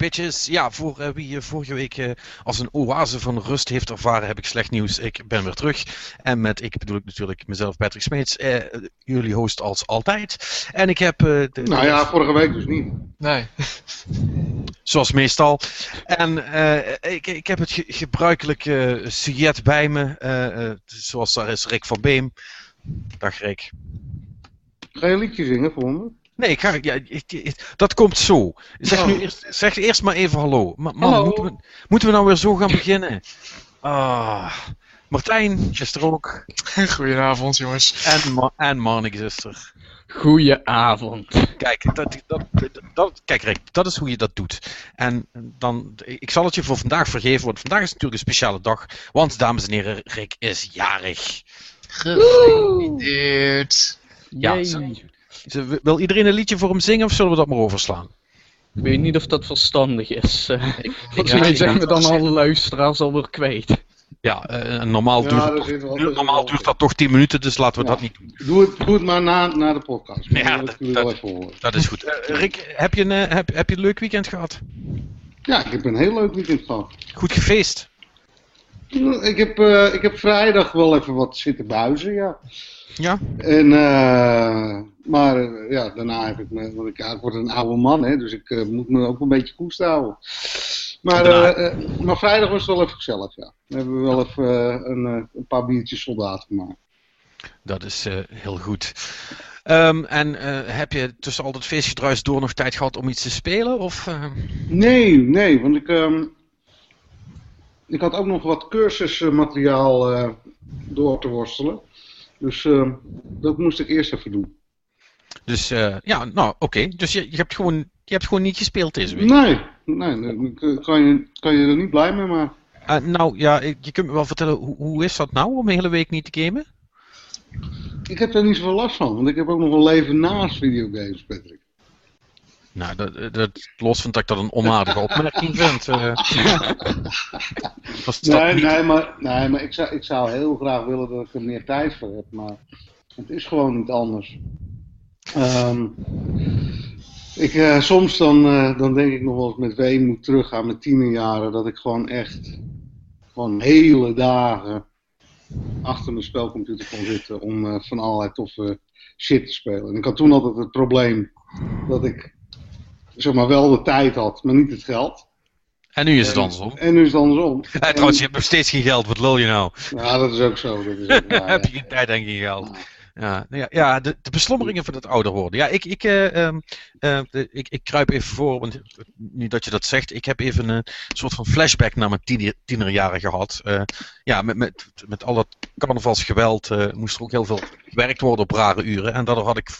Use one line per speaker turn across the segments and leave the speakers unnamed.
Bitches. Ja, voor uh, wie uh, vorige week uh, als een oase van rust heeft ervaren, heb ik slecht nieuws. Ik ben weer terug. En met ik bedoel ik natuurlijk mezelf, Patrick Smeets, jullie host als altijd. En ik heb... De,
nou ja, vorige week dus niet.
Nee.
Zoals meestal. En ik, ik heb het ge gebruikelijke sujet bij me. zoals daar is Rick van Beem. Dag Rick.
Ga je een liedje zingen voor me?
Nee, ik ga, ja, dat komt zo. Zeg, nu oh. eerst, zeg eerst maar even hallo. man, hallo. Moeten, we, moeten we nou weer zo gaan beginnen? Ah, Martijn is er ook.
Goedenavond, jongens.
En, Ma en Marnik is er.
Goedenavond.
Kijk, dat, dat, dat, kijk Rick, dat is hoe je dat doet. En dan, ik zal het je voor vandaag vergeven, want vandaag is natuurlijk een speciale dag. Want, dames en heren, Rick is jarig.
Gefeliciteerd.
Ja, wil iedereen een liedje voor hem zingen of zullen we dat maar overslaan?
Ik weet niet of dat verstandig is. Volgens mij zijn we dan alle luisteraars alweer kwijt.
Ja, uh, normaal, duurt, toch, normaal duurt dat toch 10 minuten, dus laten we dat niet doen.
Doe het, doe het maar na, na de podcast.
Ja, dat, dat, dat, is goed. Uh, Rick, heb je, een, uh, heb, heb je een leuk weekend gehad?
Ja, ik heb een heel leuk weekend gehad.
Goed gefeest?
Ik heb, ik heb vrijdag wel even wat zitten buizen, ja.
Ja?
En, uh, maar uh, ja, daarna heb ik me, want ik, word een oude man, hè, dus ik moet me ook een beetje koest houden. Maar, maar vrijdag was het wel even gezellig, ja. We hebben wel even een, een, paar biertjes soldaat gemaakt.
Dat is heel goed. Um, en heb je tussen al dat feestgedruis door nog tijd gehad om iets te spelen? Of,
Nee, nee, want ik, um, ik had ook nog wat cursusmateriaal door te worstelen. Dus uh, dat moest ik eerst even doen.
Dus uh, ja, nou oké. Okay. Dus je, je, hebt gewoon, je hebt gewoon niet gespeeld deze week?
Nee, nee kan, je, kan je er niet blij mee.
Uh, nou ja, je kunt me wel vertellen, hoe, hoe is dat nou om een hele week niet te gamen?
Ik heb daar niet zoveel last van, want ik heb ook nog een leven naast videogames, Patrick.
Nou, dat, dat, los van dat ik dat een onaardige opmerking vind. Uh,
nee, nee, maar, nee, maar ik, zou, ik zou heel graag willen dat ik er meer tijd voor heb, maar het is gewoon niet anders. Um, ik, uh, soms dan, uh, dan denk ik nog wel eens met weemoed terug aan mijn tienerjaren, dat ik gewoon echt gewoon hele dagen achter mijn spelcomputer kon zitten om van allerlei toffe shit te spelen. En ik had toen altijd het probleem dat ik zeg maar, wel de tijd had, maar niet het geld.
En nu is het andersom.
En nu is het andersom.
Ja, trouwens, je hebt nog steeds geen geld, wat lul je nou?
Ja, dat is ook zo. Dat is ook,
ja, Heb je geen tijd en geen geld. Ja, nou ja, ja de, de beslommeringen van het ouder worden. Ja, ik, ik, uh, uh, de, ik, ik kruip even voor, want nu dat je dat zegt, ik heb even een soort van flashback naar mijn tiener, tienerjaren gehad. Uh, ja, met, met, met al dat carnavalsgeweld moest er ook heel veel gewerkt worden op rare uren. En daardoor had ik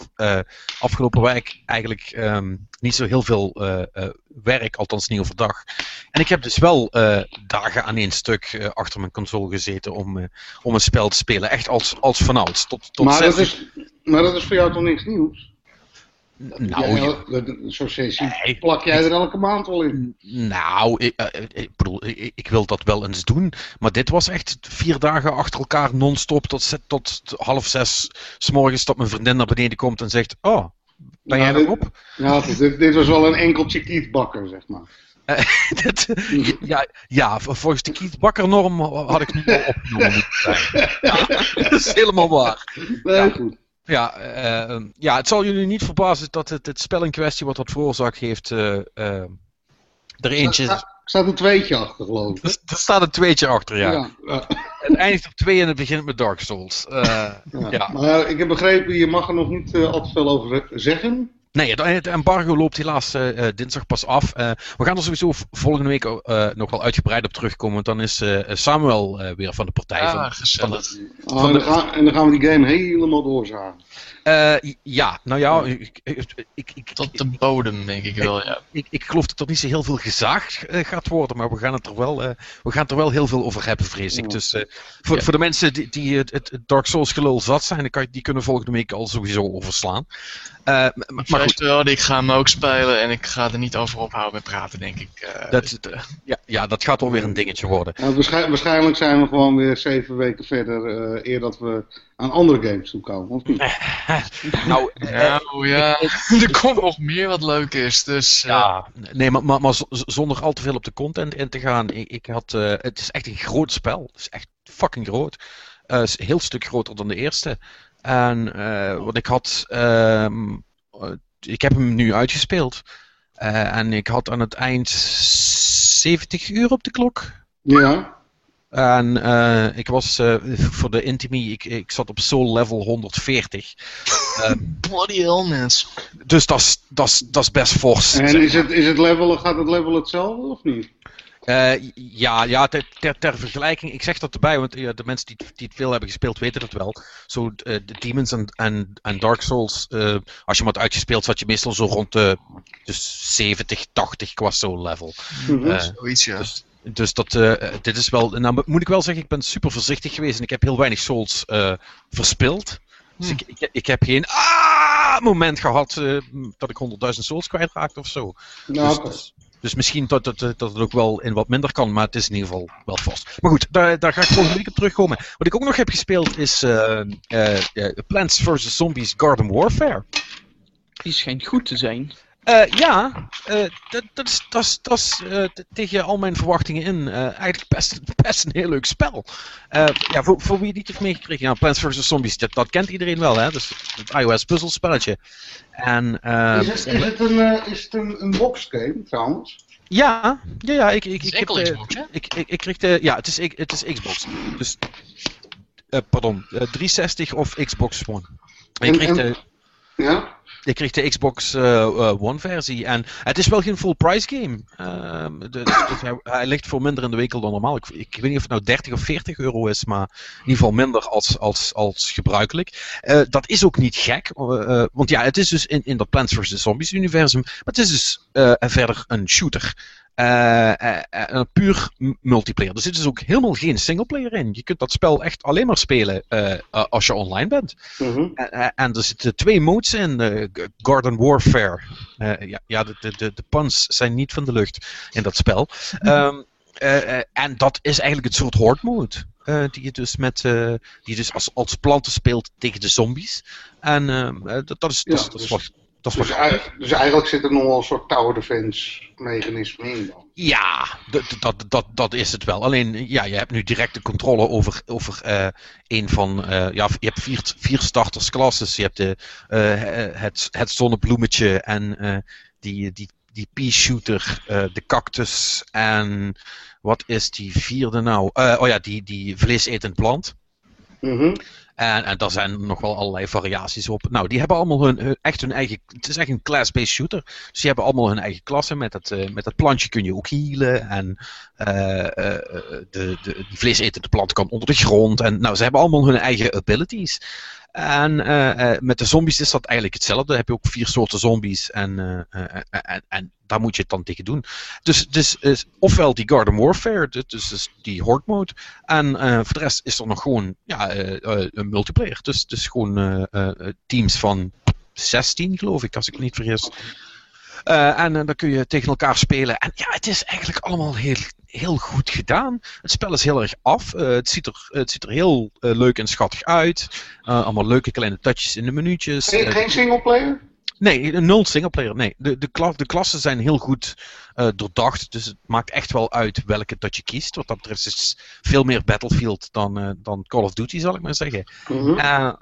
afgelopen week eigenlijk um, niet zo heel veel werk, althans niet overdag. En ik heb dus wel dagen aan één stuk achter mijn console gezeten om, om een spel te spelen. Echt als, als vanouds. Tot, tot
maar, dat is, maar dat is voor jou toch niks nieuws?
Nou,
zo'n sessie plak jij er elke maand wel in.
Nou, ik, ik bedoel, ik, ik, wil dat wel eens doen. Maar dit was echt vier dagen achter elkaar non-stop tot, tot half zes s morgens dat mijn vriendin naar beneden komt en zegt: Oh, ben jij nog op?
Ja, dit, dit, was wel een enkeltje kietbakker, zeg maar.
Uh, dat, ja, ja, volgens de Kiet Bakker norm had ik nu al opgenomen moeten zijn. Ja, dat is helemaal waar.
Nee, ja. goed.
Ja, uh, ja, het zal jullie niet verbazen dat het, het spel in kwestie wat dat veroorzaakt heeft, uh, uh, er eentje... Er
staat een tweetje achter, geloof ik.
Er, staat een tweetje achter, ja. Het eindigt op twee en het begint met Dark Souls. ja.
ja. Maar ik heb begrepen, je mag er nog niet al te veel over zeggen.
Nee, het embargo loopt helaas uh, dinsdag pas af. Uh, we gaan er sowieso volgende week nog wel uitgebreid op terugkomen. Want dan is Samuel weer van de partij.
Ja,
van,
gezellig.
Van oh, en, dan gaan, en, dan gaan we die game helemaal doorzagen.
Ja, nou ja. Ik, ik, ik,
Tot de bodem, denk ik wel, ja.
Ik, ik, geloof dat er niet zo heel veel gezaagd gaat worden. Maar we gaan, het er wel, we gaan het er wel heel veel over hebben, vrees ik. Dus voor, ja. voor de mensen die, die het, het, Dark Souls gelul zat zijn, kan, die kunnen volgende week al sowieso overslaan.
Uh, maar goed. Wel, ik ga hem ook spelen en ik ga er niet over ophouden met praten, denk ik. Uh,
dat, uh, ja, ja, dat gaat wel weer een dingetje worden.
Nou, waarschijnlijk, waarschijnlijk, zijn we gewoon weer zeven weken verder, eer dat we aan andere games toe komen, of niet?
nou,
nou ja, er komt nog meer wat leuk is. Dus,
ja, nee, maar, maar, maar zonder al te veel op de content in te gaan. Ik, ik had, uh, het is echt een groot spel. Het is echt fucking groot. Uh, is een heel stuk groter dan de eerste. En uh, wat ik had, uh, ik heb hem nu uitgespeeld. en ik had aan het eind 70 uur op de klok.
Ja.
En uh, ik was uh, voor de Intimi, ik, ik zat op soul level 140.
Uh, Bloody hell, mens.
Dus dat is best fors.
En is het, is het level, gaat het level hetzelfde of niet?
ja, ja ter, ter, ter, vergelijking, ik zeg dat erbij, want ja, de mensen die, die het veel hebben gespeeld weten dat wel. Zo, de Demons en, en, en Dark Souls, als je hem had uitgespeeld, zat je meestal zo rond de dus 70, 80 qua soul level.
Mm -hmm. Zoiets, ja.
Dus, dus dat, uh, dit is wel. Nou, moet ik wel zeggen, ik ben super voorzichtig geweest en ik heb heel weinig souls uh, verspild. Dus hm. ik, ik, ik, heb geen ah, moment gehad uh, dat ik 100.000 souls kwijtraakte of zo.
Nou,
dus, dus, misschien dat, dat, dat het ook wel in wat minder kan, maar het is in ieder geval wel vast. Maar goed, daar, daar ga ik volgende week op terugkomen. Wat ik ook nog heb gespeeld is Plants vs. Zombies Garden Warfare.
Die schijnt goed te zijn.
Uh, ja, uh, dat, dat is, dat is, dat is uh, tegen al mijn verwachtingen in eigenlijk best, best een heel leuk spel. ja, voor, voor wie die het heeft meegekregen, ja, Plants vs. Zombies, dat, dat kent iedereen wel, hè? Dus het iOS puzzelspelletje. En,
is, het, is het een, is het een, een boxgame trouwens?
Ja, ja, ja, ik, ik, ik,
heb, Xbox, hè?
Ik, ik, ik kreeg de, ja, het is, het is Xbox. Dus, pardon, 360 of Xbox One. En, ik kreeg de,
ja?
Je kreeg de Xbox uh, uh, One versie. En het is wel geen full price game. De, dus hij, ligt voor minder in de winkel dan normaal. Ik, ik, weet niet of het nou 30 of 40 euro is, maar in ieder geval minder als, als, als gebruikelijk. Uh, dat is ook niet gek. Want ja, het is dus in, in dat Plants vs. Zombies universum. Maar het is dus verder een shooter. Uh, puur multiplayer. Er zit dus ook helemaal geen singleplayer in. Je kunt dat spel echt alleen maar spelen als je online bent.
Mm -hmm.
en er zitten twee modes in. Garden Warfare. ja, ja de, de, de, de puns zijn niet van de lucht in dat spel. Um, en dat is eigenlijk het soort horde mode. die je dus, met, die je dus als, als planten speelt tegen de zombies. En dat, dat, is, dat, ja, dat is dus wat
dat dus, eigenlijk, dus, eigenlijk zit er nog wel een soort tower defense mechanisme in dan.
Ja, dat, dat, dat, is het wel. Alleen, ja, je hebt nu direct de controle over, over uh, een van... Uh, ja, je hebt vier, vier startersklasses. Je hebt de, uh, het, het zonnebloemetje en die, die, die pea shooter, de cactus en... Wat is die vierde nou? oh ja, die, die vleesetend plant.
Mm
en, en daar zijn nog wel allerlei variaties op. Nou, die hebben allemaal hun, echt hun eigen. Het is echt een class-based shooter. Dus die hebben allemaal hun eigen klassen. Met dat, uh, met dat plantje kun je ook healen. En uh, de, de, die vleesetende plant kan onder de grond. En nou, ze hebben allemaal hun eigen abilities. En uh, uh, met de zombies is dat eigenlijk hetzelfde. Dan heb je ook vier soorten zombies en, uh, en, en daar moet je het dan tegen doen. Dus, dus ofwel die Garden Warfare, dus, dus die Horde mode. En voor de rest is er nog gewoon ja, een multiplayer. Dus, dus gewoon teams van 16 geloof ik, als ik me niet vergis. En dan kun je tegen elkaar spelen. En ja, het is eigenlijk allemaal heel, heel goed gedaan. Het spel is heel erg af. Uh, het, ziet er, het ziet er heel leuk en schattig uit. allemaal leuke kleine touches in de minuutjes.
Geen, geen singleplayer?
Nee, nul singleplayer. Nee, de, de, kla de klassen zijn heel goed uh, doordacht. Dus het maakt echt wel uit welke dat je kiest. Wat dat betreft is het veel meer Battlefield dan, uh, dan Call of Duty, zal ik maar zeggen.
Mm -hmm.
uh,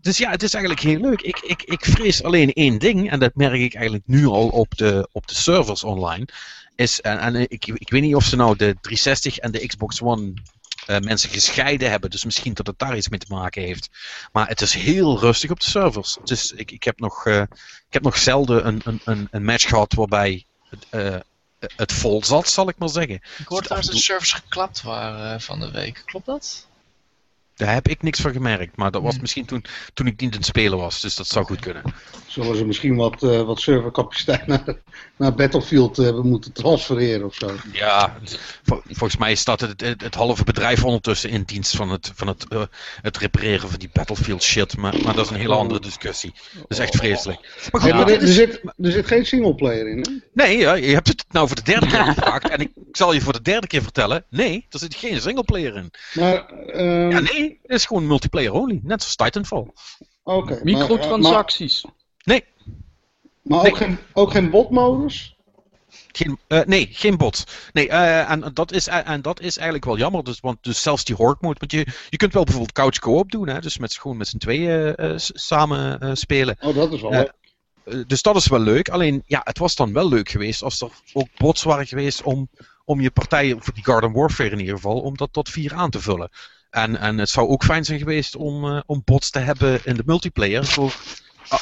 dus ja, het is eigenlijk heel leuk. Ik, ik, ik vrees alleen één ding, en dat merk ik eigenlijk nu al op de, op de servers online. Is, en, en ik, ik weet niet of ze nou de 360 en de Xbox One uh, mensen gescheiden hebben. Dus misschien dat het daar iets mee te maken heeft. Maar het is heel rustig op de servers. Dus ik, ik, heb, nog, uh, ik heb nog zelden een, een, een match gehad waarbij het, uh, het vol zat, zal ik maar zeggen.
Ik hoorde dus dat de servers geklapt waren van de week. Klopt dat?
Daar heb ik niks van gemerkt, maar dat was hmm. misschien toen, toen ik niet aan het spelen was, dus dat zou goed kunnen.
Zullen ze misschien wat, uh, wat servercapaciteit naar, naar Battlefield hebben moeten transfereren of zo?
Ja, volgens mij staat het, het, het, halve bedrijf ondertussen in dienst van het, van het, uh, het repareren van die Battlefield shit, maar, maar dat is een hele andere discussie. Dat is echt vreselijk.
Maar goed, ja, maar er, er, zit, er zit geen singleplayer in, hè?
Nee, ja, je hebt het nou voor de derde keer gevraagd en ik zal je voor de derde keer vertellen, nee, er zit geen singleplayer in.
Maar, uh...
Ja, nee, het is gewoon multiplayer only, net zoals Titanfall.
Oké. maar,
Microtransacties.
Nee,
Maar, maar
Nee.
ook, geen, ook geen botmodus?
geen, eh, nee, geen bot. Nee, eh, en, dat is, en dat is eigenlijk wel jammer. Dus, want dus zelfs die horde mode. Want je, je kunt wel bijvoorbeeld couch co-op doen. Hè, dus met, gewoon met z'n tweeën eh, samen eh, spelen.
Oh, dat is wel.
Eh, dus dat is wel leuk. Alleen, ja, het was dan wel leuk geweest als er ook bots waren geweest om, om je partij, of die Garden Warfare in ieder geval, om dat tot vier aan te vullen. En, en het zou ook fijn zijn geweest om, eh, om bots te hebben in de multiplayer. Voor,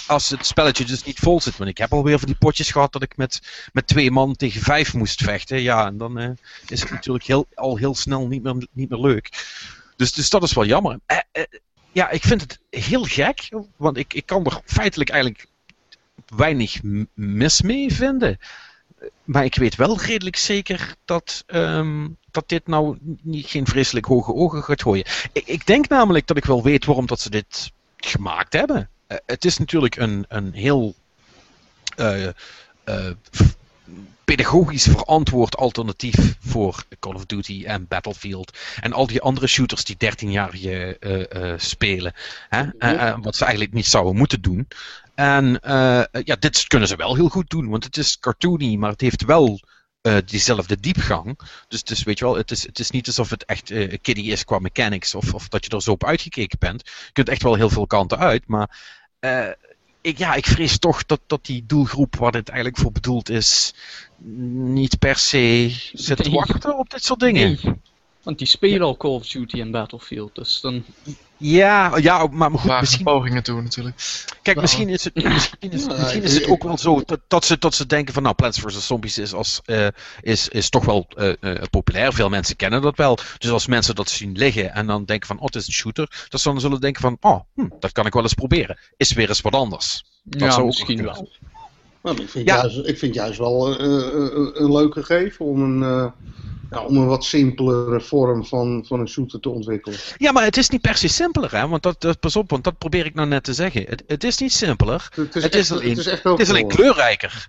als het spelletje dus niet vol zit. Want ik heb alweer van die potjes gehad dat ik met, met twee man tegen vijf moest vechten. Ja, en dan eh, is het natuurlijk heel, al heel snel niet meer, niet meer leuk. Dus, dus dat is wel jammer. Eh, ja, ik vind het heel gek. Want ik, ik kan er feitelijk eigenlijk weinig mis mee vinden. Maar ik weet wel redelijk zeker dat, ehm, dat dit nou niet, geen vreselijk hoge ogen gaat gooien. Ik, ik denk namelijk dat ik wel weet waarom dat ze dit gemaakt hebben. Eh, het is natuurlijk een, een heel eh, eh, pedagogisch verantwoord alternatief voor Call of Duty en Battlefield. En al die andere shooters die 13-jarigen eh, eh, spelen. Hè? Wat ze eigenlijk niet zouden moeten doen. En eh, ja, dit kunnen ze wel heel goed doen, want het is cartoony, maar het heeft wel eh, diezelfde diepgang. Dus, dus weet je wel, het is, het is niet alsof het echt eh kiddie is qua mechanics of, of dat je er zo op uitgekeken bent. Je kunt echt wel heel veel kanten uit, maar ik, ja, ik vrees toch dat, dat die doelgroep waar dit eigenlijk voor bedoeld is, niet per se zit te wachten op dit soort dingen.
Nee. Want die spelen al Call of Duty en Battlefield, dus dan...
Ja, ja, maar goed, misschien,
pogingen toe natuurlijk.
Kijk, misschien is het, misschien is,
Ja,
misschien is het ook wel zo dat, dat, ze, dat ze denken van nou, Plants vs. Zombies is, als, eh, is, is toch wel eh, eh, populair. Veel mensen kennen dat wel. Dus als mensen dat zien liggen en dan denken van oh, het is een shooter. Dat ze dan zullen denken van oh, hm, dat kan ik wel eens proberen. Is weer eens wat anders.
ja,
zou ook
misschien wel.
Nou, ik, vind
Ja.
juist, ik vind juist wel eh, eh, eh, een leuke gegeven om een, eh, ja, om een wat simpelere vorm van, van een shooter te ontwikkelen.
Ja, maar het is niet per se simpeler, hè? Want dat, dat, pas op, want dat probeer ik nou net te zeggen. Het, het is niet simpeler.
Het is,
Het
echt,
is alleen-
het is echt
Het is alleen kleurrijker.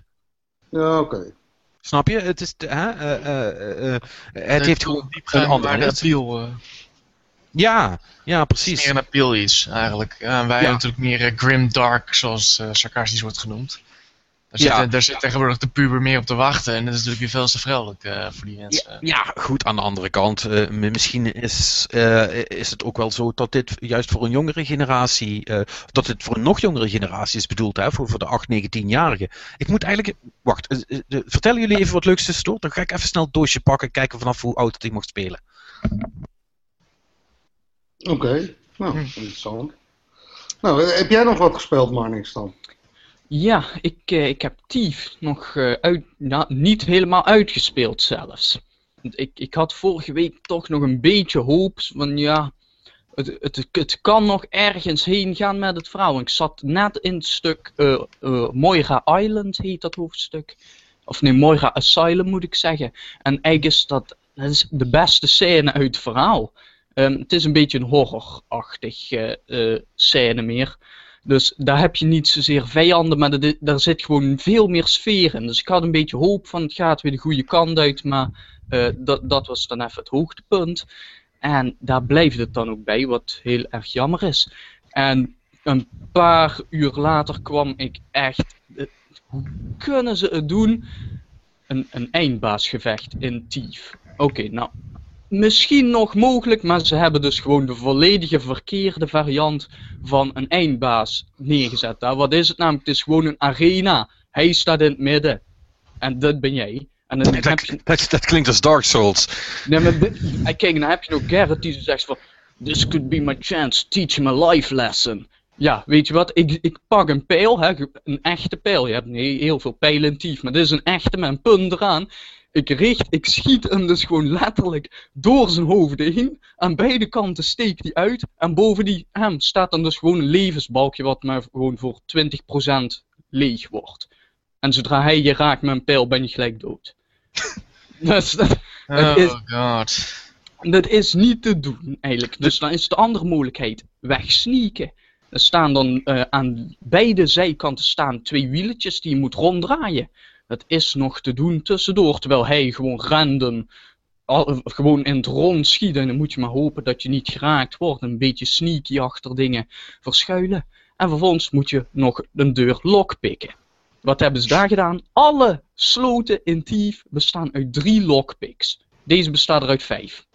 Ja, oké.
Snap je? Het, is, hè? eh, eh, eh, het heeft gewoon een andere
appeal, eh,
Ja, ja,
precies.
precies.
meer een appeal is eigenlijk. Wij
Ja.
natuurlijk meer grim dark, zoals eh, sarcastisch wordt genoemd. Daar,
Ja.
zit, daar zit tegenwoordig de puber meer op te wachten en dat is natuurlijk weer veel te vrolijk eh, voor die mensen.
Ja, ja, goed, aan de andere kant, eh, misschien is, eh, is het ook wel zo dat dit juist voor een jongere generatie, eh, dat dit voor een nog jongere generatie is bedoeld, hè, voor, voor de 8, 9, 10-jarigen. Ik moet eigenlijk, wacht, vertellen jullie even wat leuks tussendoor? Dan ga ik even snel het doosje pakken, kijken vanaf hoe oud het ik mag spelen.
Oké, nou, interessant. Nou, heb jij nog wat gespeeld, Marnix dan?
Ja, ik, eh, ik heb Thief nog eh, uit, niet helemaal uitgespeeld zelfs. Ik, ik had vorige week toch nog een beetje hoop van ja, het, het, het kan nog ergens heen gaan met het verhaal. Ik zat net in het stuk eh, eh, Moira Island heet dat hoofdstuk. Of nee, Moira Asylum moet ik zeggen. En eigenlijk is dat, is de beste scène uit het verhaal. Ehm, het is een beetje een horrorachtig eh, scène meer. Dus daar heb je niet zozeer vijanden, maar er, daar zit gewoon veel meer sfeer in. Dus ik had een beetje hoop van het gaat weer de goede kant uit, maar eh, dat, dat was dan even het hoogtepunt. En daar blijft het dan ook bij, wat heel erg jammer is. En een paar uur later kwam ik echt. eh, hoe kunnen ze het doen? Een, een eindbaasgevecht in Thief. Oké, nou. Misschien nog mogelijk, maar ze hebben dus gewoon de volledige verkeerde variant van een eindbaas neergezet. daar. Wat is het namelijk? Het is gewoon een arena. Hij staat in het midden. En dat ben jij. En dan je
Dat, dat, klinkt als Dark Souls.
Nee, maar dit, kijk, dan heb je nog Garrett die zegt van... This could be my chance, teach him a life lesson. Ja, weet je wat, ik, ik pak een pijl, hè, een echte pijl. Je hebt heel veel pijlen in Tief, maar dit is een echte met een punt eraan. Ik richt, ik schiet hem dus gewoon letterlijk door zijn hoofd heen. Aan beide kanten steekt hij uit. En boven die hem staat dan dus gewoon een levensbalkje wat maar gewoon voor 20% leeg wordt. En zodra hij je raakt met een pijl, ben je gelijk dood. dus dat,
Oh
is-
god.
dat is niet te doen, eigenlijk. Dus dan is de andere mogelijkheid wegsneaken. Er staan dan eh, aan beide zijkanten staan twee wieletjes die je moet ronddraaien. Dat is nog te doen tussendoor, terwijl hij gewoon random al, gewoon in het rond schiet. En dan moet je maar hopen dat je niet geraakt wordt. Een beetje sneaky achter dingen verschuilen. En vervolgens moet je nog een deur lockpicken. Wat hebben ze daar gedaan? Alle sloten in Thief bestaan uit drie lockpicks. Deze bestaat er uit vijf.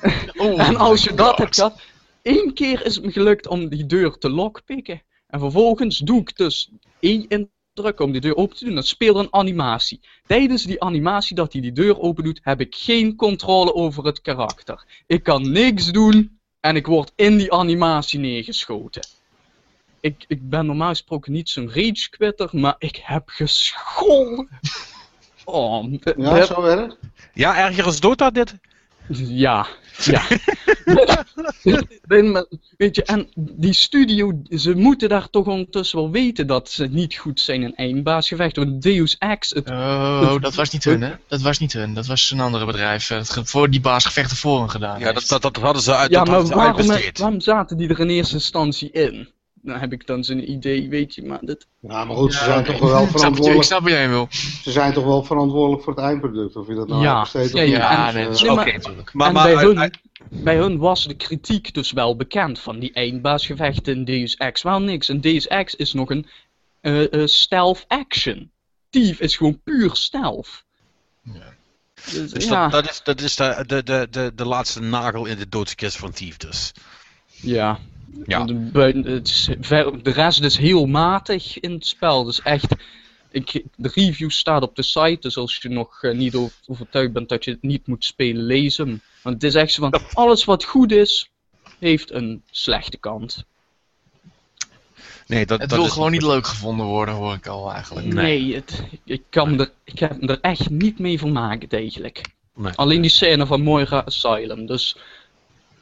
Oh
en als je dat hebt gehad, één keer is het me gelukt om die deur te lockpicken. En vervolgens doe ik dus één indruk om die deur open te doen. Dan speelt er een animatie. Tijdens die animatie dat hij die deur open doet, heb ik geen controle over het karakter. Ik kan niks doen en ik word in die animatie neergeschoten. Ik, ik ben normaal gesproken niet zo'n rage quitter, maar ik heb gescholden. Oh,
Ja, zo erg?
Ja, erger als Dota dit.
ja, ja. Ben maar- Weet je, en die studio, ze moeten daar toch ondertussen wel weten dat ze niet goed zijn in eindbaasgevechten. Want Deus Ex, het,
Oh, dat was niet hun, hè? Dat was niet hun. Dat was een andere bedrijf. eh, voor die baasgevechten voor hen gedaan.
Ja, dat, dat, dat hadden ze uit
ja,
dat
maar waarom, waarom zaten die er in eerste instantie in? Dan heb ik dan zo'n idee, weet je, maar dit...
Ja, maar goed, ze zijn toch wel
Ik je- Ik
verantwoordelijk.
snap wat jij wil.
Ze zijn toch wel verantwoordelijk voor het eindproduct. Of je dat nou
Ja,
uitbesteedt of
ja,
niet.
ja,
Ja,
en-
nee, dat is
nee,
oké
maar-
natuurlijk.
Maar,
en
maar
bij,
uit-
hun,
uit-
bij hun was de kritiek dus wel bekend van die eindbaasgevechten in Deus Ex. Wel niks. En Deus Ex is nog een eh, eh, stealth action. Thief is gewoon puur stealth.
Ja.
Dus,
dus
ja,
dat, dat is, dat is de, de, de, de, de laatste nagel in de doodskist van Thief dus.
ja.
Ja.
De, het is ver- de rest is heel matig in het spel. Dus echt, ik, de review staat op de site. Dus als je nog eh, niet over- overtuigd bent dat je het niet moet spelen, lees hem. Want het is echt zo van, alles wat goed is, heeft een slechte kant.
Nee, dat,
Het
dat
wil
is
gewoon niet leuk gevonden worden, hoor ik al eigenlijk.
Nee, het, ik, kan er, ik heb er echt niet mee vermaakt eigenlijk.
Nee.
Alleen die scène van Moira Asylum. Dus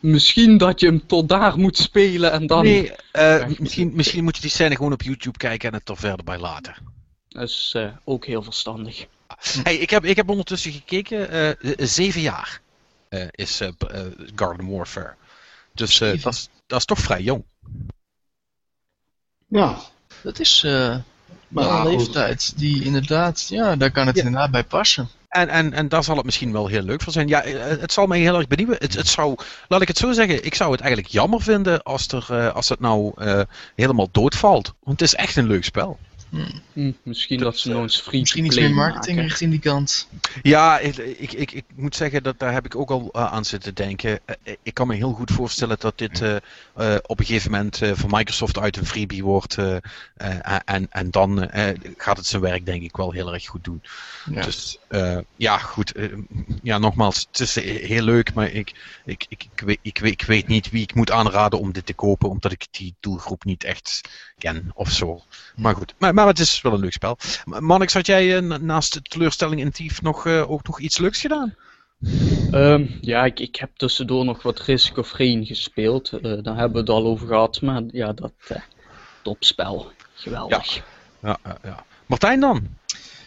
misschien dat je hem tot daar moet spelen en dan...
Nee, eh, misschien, misschien moet je die scène gewoon op YouTube kijken en het er verder bij laten.
Dat is eh, ook heel verstandig.
Hey, ik, heb, ik heb ondertussen gekeken, eh, zeven jaar eh, is Garden Warfare. Dus eh, dat, is, dat is toch vrij jong.
Ja,
Dat is eh
Maar
een leeftijd die inderdaad, ja, daar kan het
Ja.
inderdaad bij passen.
En, en, en daar zal het misschien wel heel leuk voor zijn. Ja, eh, het zal mij heel erg benieuwen. Het, het zou, laat ik het zo zeggen, ik zou het eigenlijk jammer vinden als, er, eh, als het nou eh, helemaal doodvalt. Want het is echt een leuk spel.
Hm, misschien dat ze nog eens free
Misschien iets meer marketing
maken.
richting die kant.
Ja, ik, ik, ik, ik moet zeggen dat daar heb ik ook al eh, aan zitten denken. Eh, ik kan me heel goed voorstellen dat dit eh, eh, op een gegeven moment eh, van Microsoft uit een freebie wordt. eh, eh, en, en dan eh, gaat het zijn werk denk ik wel heel erg goed doen.
Ja.
Dus eh, ja, goed. eh, ja, nogmaals, het is eh, heel leuk, maar ik, ik, ik, ik, weet, ik, weet, ik weet niet wie ik moet aanraden om dit te kopen, omdat ik die doelgroep niet echt ken of zo. Maar goed, maar, maar het is wel een leuk spel. Mannix, had jij eh, na- naast de teleurstelling in Thief nog, eh, ook nog iets leuks gedaan?
Ehm, ja, ik, ik heb tussendoor nog wat Risk of Rain gespeeld. Eh, daar hebben we het al over gehad. Maar ja, dat topspel. Geweldig.
Ja, ja, ja. Martijn dan?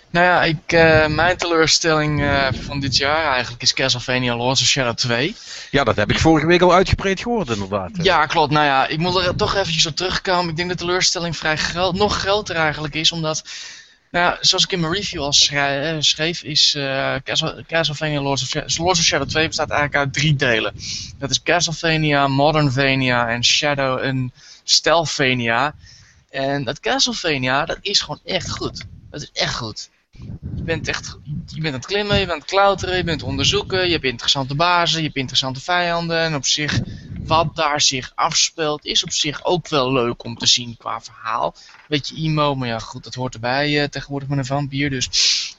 Nou ja, ik, eh, mijn teleurstelling eh, van dit jaar eigenlijk is Castlevania Lords of Shadow 2.
Ja, dat heb ik vorige week al uitgebreid gehoord inderdaad.
Ja, klopt. Nou ja, ik moet er toch eventjes op terugkomen. Ik denk dat de teleurstelling vrij gro- nog groter eigenlijk is, omdat... Nou ja, zoals ik in mijn review al eh, schreef, is Castle- Castlevania Lords of, Shadow, Lords of Shadow 2 bestaat eigenlijk uit drie delen. Dat is Castlevania, Modernvania en Shadow en Stelvania. En dat Castlevania, dat is gewoon echt goed. Dat is echt goed. Je bent echt, je bent aan het klimmen, je bent aan het klauteren, je bent aan het onderzoeken, je hebt interessante bazen, je hebt interessante vijanden. En op zich, wat daar zich afspeelt, is op zich ook wel leuk om te zien qua verhaal. Beetje emo, maar ja goed, dat hoort erbij eh, tegenwoordig met een vampier, dus...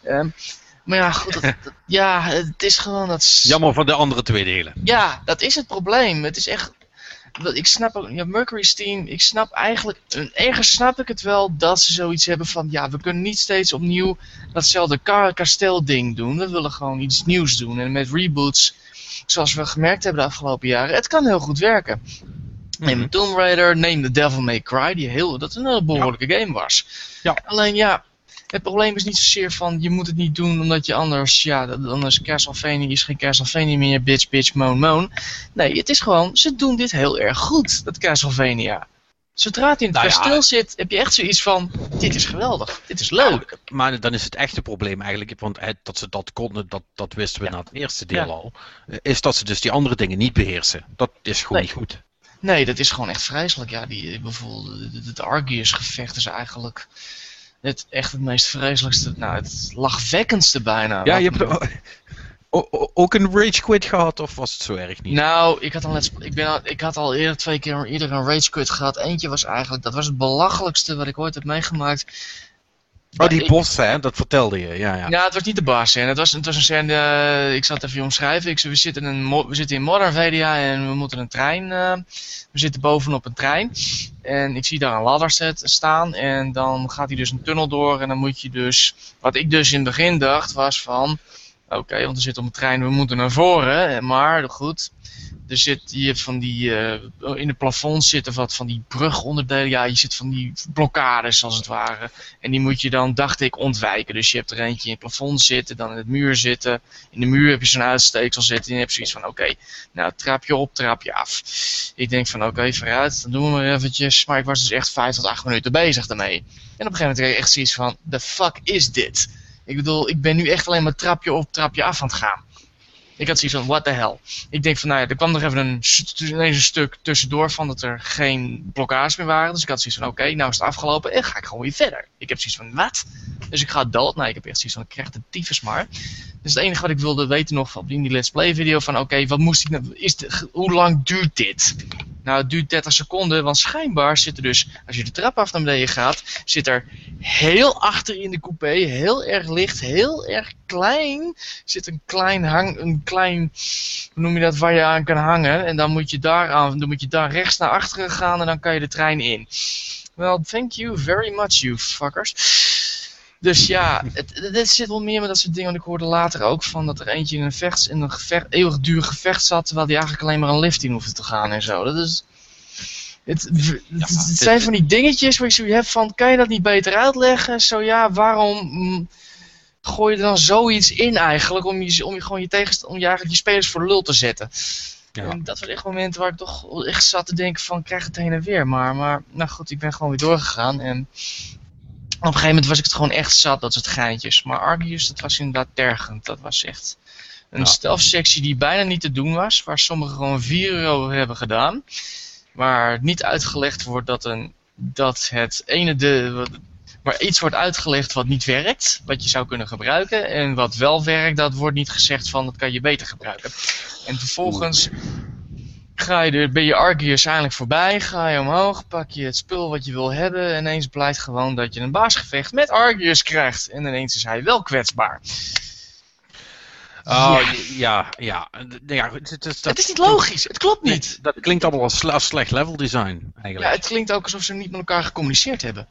ehm, maar ja, goed, dat, dat- ja, het is gewoon dat...
Jammer van de andere twee delen.
ja, dat is het probleem. Het is echt. Ik snap ook, ja, Mercury's team, ik snap eigenlijk, ergens snap ik het wel dat ze zoiets hebben van, ja, we kunnen niet steeds opnieuw datzelfde ka kasteelding doen. We willen gewoon iets nieuws doen. En met reboots, zoals we gemerkt hebben de afgelopen jaren, het kan heel goed werken. Neem een Tomb Raider, neem The Devil May Cry, die heel, dat een behoorlijke game was.
Ja.
Alleen ja, het probleem is niet zozeer van je moet het niet doen omdat je anders, ja, dat- anders Castlevania is geen Castlevania meer, bitch, bitch, moan, moan. Nee, het is gewoon, ze doen dit heel erg goed, dat Castlevania. Zodra het in het
Nou ja.
kasteel zit, heb je echt zoiets van, dit is geweldig, dit is leuk.
Maar dan is het echte probleem eigenlijk, want het, dat ze dat konden, dat, dat wisten we
Ja.
na het eerste deel al, eh, is dat ze dus die andere dingen niet beheersen. Dat is gewoon
Nee.
niet goed.
Nee, dat is gewoon echt vreselijk. Ja, die, bijvoorbeeld het- het Arceus gevecht is eigenlijk het, echt het meest vreselijkste, nou het lachwekkendste bijna.
Ja, je hebt o- ook een rage quit gehad, of was het zo erg niet?
Nou, ik had, al net, ik, ben al, ik had al eerder twee keer eerder een rage quit gehad. Eentje was eigenlijk, dat was het belachelijkste wat ik ooit heb meegemaakt.
Oh, die boss, hè, dat vertelde je, ja, ja.
Ja, het was niet de bar scène. Het was, het was een scène, eh, ik zal het even omschrijven. Ik, zei, we, zitten in we zitten in en we moeten een trein, eh, we zitten bovenop een trein. En ik zie daar een ladder zet, staan en dan gaat hij dus een tunnel door en dan moet je dus, wat ik dus in het begin dacht was van, oké, want we zitten op een trein, we moeten naar voren, maar goed. Er zit hier van die, eh, in het plafond zitten wat van die brugonderdelen, ja, je zit van die blokkades als het ware. En die moet je dan, dacht ik, ontwijken. Dus je hebt er eentje in het plafond zitten, dan in het muur zitten. In de muur heb je zo'n uitsteeksel zitten. En je hebt zoiets van, oké, nou trap je op, trap je af. Ik denk van, oké, vooruit, dan doen we maar eventjes. Maar ik was dus echt vijf tot acht minuten bezig daarmee. En op een gegeven moment kreeg ik echt zoiets van, the fuck is dit? Ik bedoel, ik ben nu echt alleen maar trapje op, trapje af aan het gaan. Ik had zoiets van, what the hell. Ik denk van, nou ja, er kwam nog even een, ineens een stuk tussendoor van dat er geen blokkades meer waren. Dus ik had zoiets van, oké, nou is het afgelopen en ga ik gewoon weer verder. Ik heb zoiets van, wat? Dus ik ga dood. Nou, ik heb echt zoiets van, ik krijg de tyfus maar. Dus het enige wat ik wilde weten nog van in die Let's Play video van, oké, wat moest ik nou, is hoe lang duurt dit? Nou, het duurt 30 seconden, want schijnbaar zit er dus, als je de trap af naar beneden gaat, zit er heel achter in de coupé, heel erg licht, heel erg klein, zit een klein hang, een klein, hoe noem je dat, waar je aan kan hangen. En dan moet je daar aan, dan moet je daar rechts naar achteren gaan en dan kan je de trein in. Well, thank you very much, you fuckers. Dus ja, het, het zit wel meer met dat soort dingen. Want ik hoorde later ook van dat er eentje in een, vecht, in een gevecht, eeuwig duur gevecht zat. Terwijl die eigenlijk alleen maar een lift in hoefde te gaan en zo. Dat is. Het, het, het zijn van die dingetjes waar ik zoiets heb van. Kan je dat niet beter uitleggen? Zo ja, waarom. mm, gooi je er dan zoiets in eigenlijk? Om je, om je gewoon je tegenst om je eigenlijk je spelers voor lul te zetten.
Ja.
En dat was echt momenten waar ik toch echt zat te denken van. Krijg het heen en weer maar. Maar nou goed, ik ben gewoon weer doorgegaan. En op een gegeven moment was ik het gewoon echt zat, dat soort geintjes. Maar Arceus, dat was inderdaad tergend. Dat was echt een
Ja.
stealth-sectie die bijna niet te doen was. Waar sommigen gewoon 4 euro hebben gedaan. Waar niet uitgelegd wordt dat, een, dat het ene de... Waar iets wordt uitgelegd wat niet werkt, wat je zou kunnen gebruiken. En wat wel werkt, dat wordt niet gezegd van dat kan je beter gebruiken. En vervolgens ga je er, ben je Arceus eindelijk voorbij, ga je omhoog, pak je het spul wat je wil hebben. En ineens blijkt gewoon dat je een baasgevecht met Arceus krijgt. En ineens is hij wel kwetsbaar.
Oh,
Ja.
ja, ja. ja. ja het, het, het-
het is niet logisch, het klopt niet.
Dat klinkt allemaal als, sle- als slecht level design,
Ja,
eigenlijk.
het klinkt ook alsof ze niet met elkaar gecommuniceerd hebben.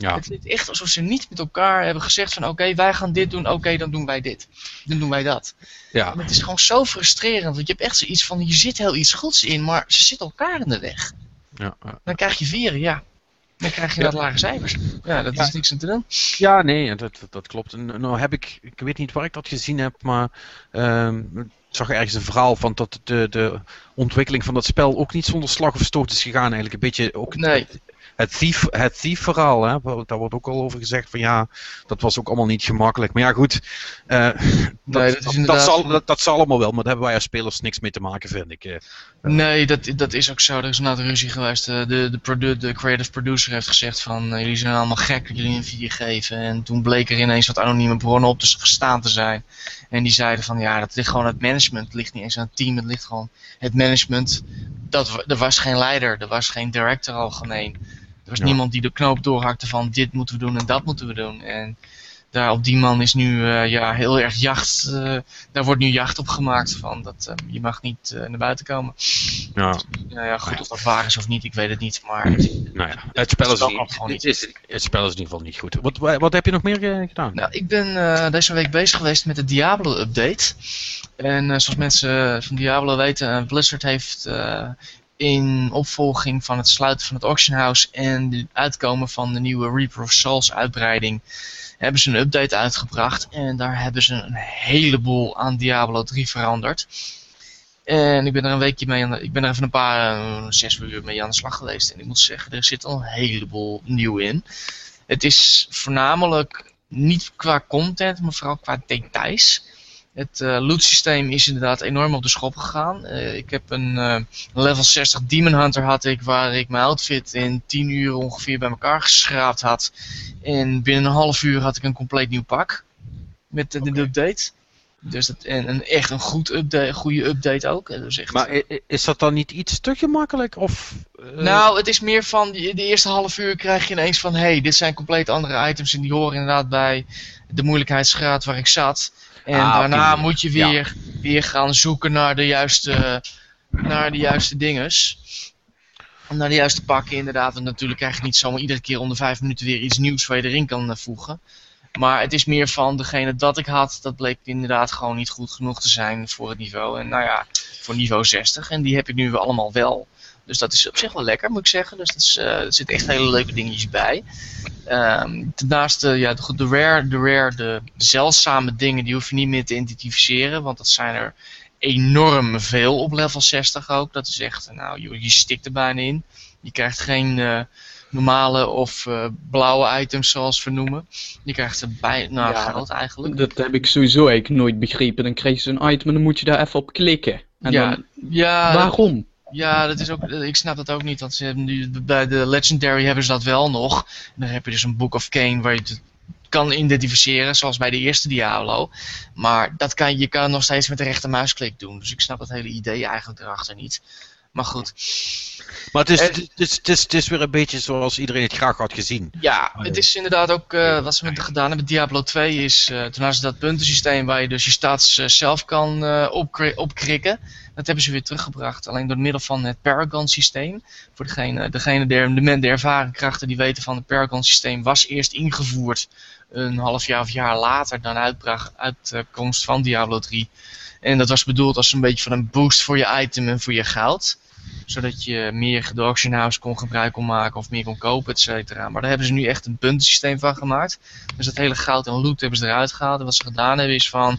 Ja.
Het klinkt echt alsof ze niet met elkaar hebben gezegd van oké, wij gaan dit doen, oké, dan doen wij dit. Dan doen wij dat.
Ja.
Het is gewoon zo frustrerend, want je hebt echt zoiets van, je zit heel iets goeds in, maar ze zitten elkaar in de weg.
Ja.
Dan krijg je vieren, ja. Dan krijg je
Ja.
dat lage cijfers. Ja, dat
Ja.
is niks aan te doen.
Ja, nee, dat, dat, klopt. Nou heb ik, ik weet niet waar ik dat gezien heb, maar ehm, ik zag ergens een verhaal van dat de, de ontwikkeling van dat spel ook niet zonder slag of stoot is gegaan. Eigenlijk een beetje ook
Nee.
Het thief, het thief verhaal, hè, daar wordt ook al over gezegd van ja, dat was ook allemaal niet gemakkelijk. Maar ja, goed, eh, dat,
dat is
dat,
inderdaad-
zal, dat, dat zal allemaal wel, maar daar hebben wij als spelers niks mee te maken, vind ik. eh.
Nee, dat, dat is ook zo. Er is inderdaad ruzie geweest. Eh, De, de, produ- de creative producer heeft gezegd van jullie zijn allemaal gek dat jullie een 4 geven. En toen bleek er ineens wat anonieme bronnen op te gestaan te zijn. En die zeiden van ja, dat ligt gewoon aan het management. Het ligt niet eens aan het team, het ligt gewoon het management. Dat, er was geen leider, er was geen director algemeen. Er was
Ja.
niemand die de knoop doorhakte van dit moeten we doen en dat moeten we doen. En daar op die man is nu eh, ja, heel erg jacht. eh, daar wordt nu jacht op gemaakt van dat eh, je mag niet eh, naar buiten komen.
Ja,
Nou ja, goed of dat waar is of niet, ik weet het niet. Maar het-
nou ja, het spel is,
spel
niet- het, is, het spel is in ieder geval niet goed. Wat, wat heb je nog meer eh, gedaan?
nou, ik ben eh, deze week bezig geweest met de Diablo-update. En eh, zoals mensen van Diablo weten, Blizzard heeft eh, in opvolging van het sluiten van het auction house en het uitkomen van de nieuwe Reaper of Souls uitbreiding, hebben ze een update uitgebracht. En daar hebben ze een heleboel aan Diablo 3 veranderd. En ik ben er een weekje mee aan de, ik ben er even een paar, eh, zes uur mee aan de slag geweest. En ik moet zeggen, er zit al een heleboel nieuw in. Het is voornamelijk niet qua content, maar vooral qua details. Het uh, loot systeem is inderdaad enorm op de schop gegaan. Uh, ik heb een uh, level 60 Demon Hunter had ik, waar ik mijn outfit in 10 uur ongeveer bij elkaar geschraapt had. En binnen een half uur had ik een compleet nieuw pak. Met de, update. Dus dat, en, en echt een goed update, goede update ook. Dus echt,
maar is dat dan niet iets te gemakkelijk? Of,
Nou, het is meer van, de eerste half uur krijg je ineens van... hey, dit zijn compleet andere items en die horen inderdaad bij de moeilijkheidsgraad waar ik zat. En
Ah,
daarna
oké.
moet je weer, weer gaan zoeken naar de juiste, naar de juiste dinges. Naar de juiste pakken inderdaad. En natuurlijk krijg je niet zomaar iedere keer om de vijf minuten weer iets nieuws waar je erin kan eh, voegen. Maar het is meer van degene dat ik had, dat bleek inderdaad gewoon niet goed genoeg te zijn voor het niveau. En nou ja, voor niveau 60. En die heb ik nu allemaal wel. Dus dat is op zich wel lekker, moet ik zeggen. Dus dat is, eh, er zitten echt hele leuke dingetjes bij. Ehm daarnaast de, ja, de, de rare, de rare, de zeldzame dingen, die hoef je niet meer te identificeren. Want dat zijn er enorm veel op level 60 ook. Dat is echt, nou, je, je stikt er bijna in. Je krijgt geen eh, normale of eh, blauwe items zoals we noemen. Je krijgt er bij, nou,
Ja.
geld eigenlijk.
Dat heb ik sowieso eigenlijk nooit begrepen. Dan krijg je zo'n item en dan moet je daar even op klikken. En
ja,
dan,
ja,
waarom?
Ja, dat is ook, ik snap dat ook niet. Want ze hebben nu, bij de Legendary hebben ze dat wel nog. En dan heb je dus een Book of Cain waar je het kan identificeren, zoals bij de eerste Diablo. Maar dat kan, je kan het nog steeds met de rechtermuisklik doen. Dus ik snap het hele idee eigenlijk erachter niet. Maar goed,
Maar het is,
Eh,
het, is, het, is, het is weer een beetje zoals iedereen het graag had gezien.
ja, het is inderdaad ook eh, wat ze met gedaan hebben. Diablo 2 is, eh, toen hadden ze dat puntensysteem waar je dus je stats eh, zelf kan eh, opkri- opkrikken. Dat hebben ze weer teruggebracht, alleen door middel van het Paragon systeem. Voor degene, degene de, ervaren krachten die weten van het Paragon systeem was eerst ingevoerd een half jaar of jaar later dan uitbracht, uitkomst van Diablo 3. En dat was bedoeld als een beetje van een boost voor je item en voor je goud zodat je meer de auction house kon gebruik kon maken of meer kon kopen, et cetera. Maar daar hebben ze nu echt een puntensysteem van gemaakt. Dus dat hele goud en loot hebben ze eruit gehaald. En wat ze gedaan hebben is van...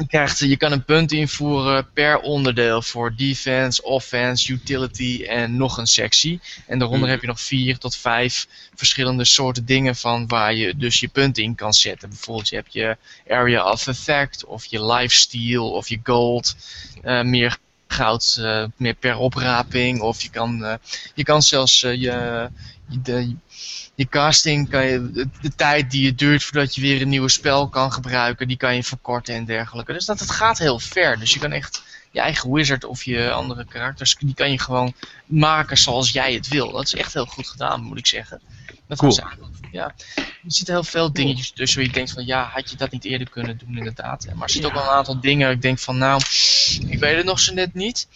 Je, krijgt, je kan een punt invoeren per onderdeel voor defense, offense, utility en nog een sectie. En daaronder
Mhm.
heb je nog vier tot vijf verschillende soorten dingen van waar je dus je punten in kan zetten. Bijvoorbeeld je hebt je area of effect of je lifesteal of je gold. eh, meer goud eh, meer per opraping. Of je kan, eh, je kan zelfs eh, je, de, je casting, kan je, de, de tijd die het duurt voordat je weer een nieuwe spel kan gebruiken, die kan je verkorten en dergelijke. Dus dat het gaat heel ver. Dus je kan echt je eigen wizard of je andere karakters, die kan je gewoon maken zoals jij het wil. Dat is echt heel goed gedaan, moet ik zeggen. Dat
Cool.
was eigenlijk- ja. Er zitten heel veel dingetjes tussen waar je denkt van ja, had je dat niet eerder kunnen doen inderdaad. Maar er zitten ook wel een aantal dingen waar ik denk van nou, ik weet het nog zo net niet.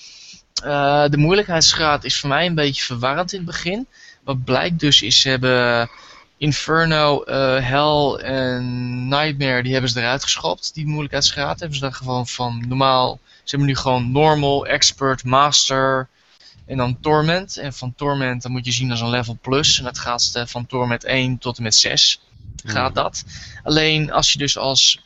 Eh, de moeilijkheidsgraad is voor mij een beetje verwarrend in het begin. Wat blijkt dus is, ze hebben Inferno, eh, Hell en Nightmare, die hebben ze eruit geschopt. Die moeilijkheidsgraad hebben ze daar gewoon van normaal. Ze hebben nu gewoon Normal, Expert, Master en dan Torment. En van Torment dan moet je zien als een level plus. En dat gaat eh, van Torment 1 tot en met 6 gaat dat. Alleen als je dus als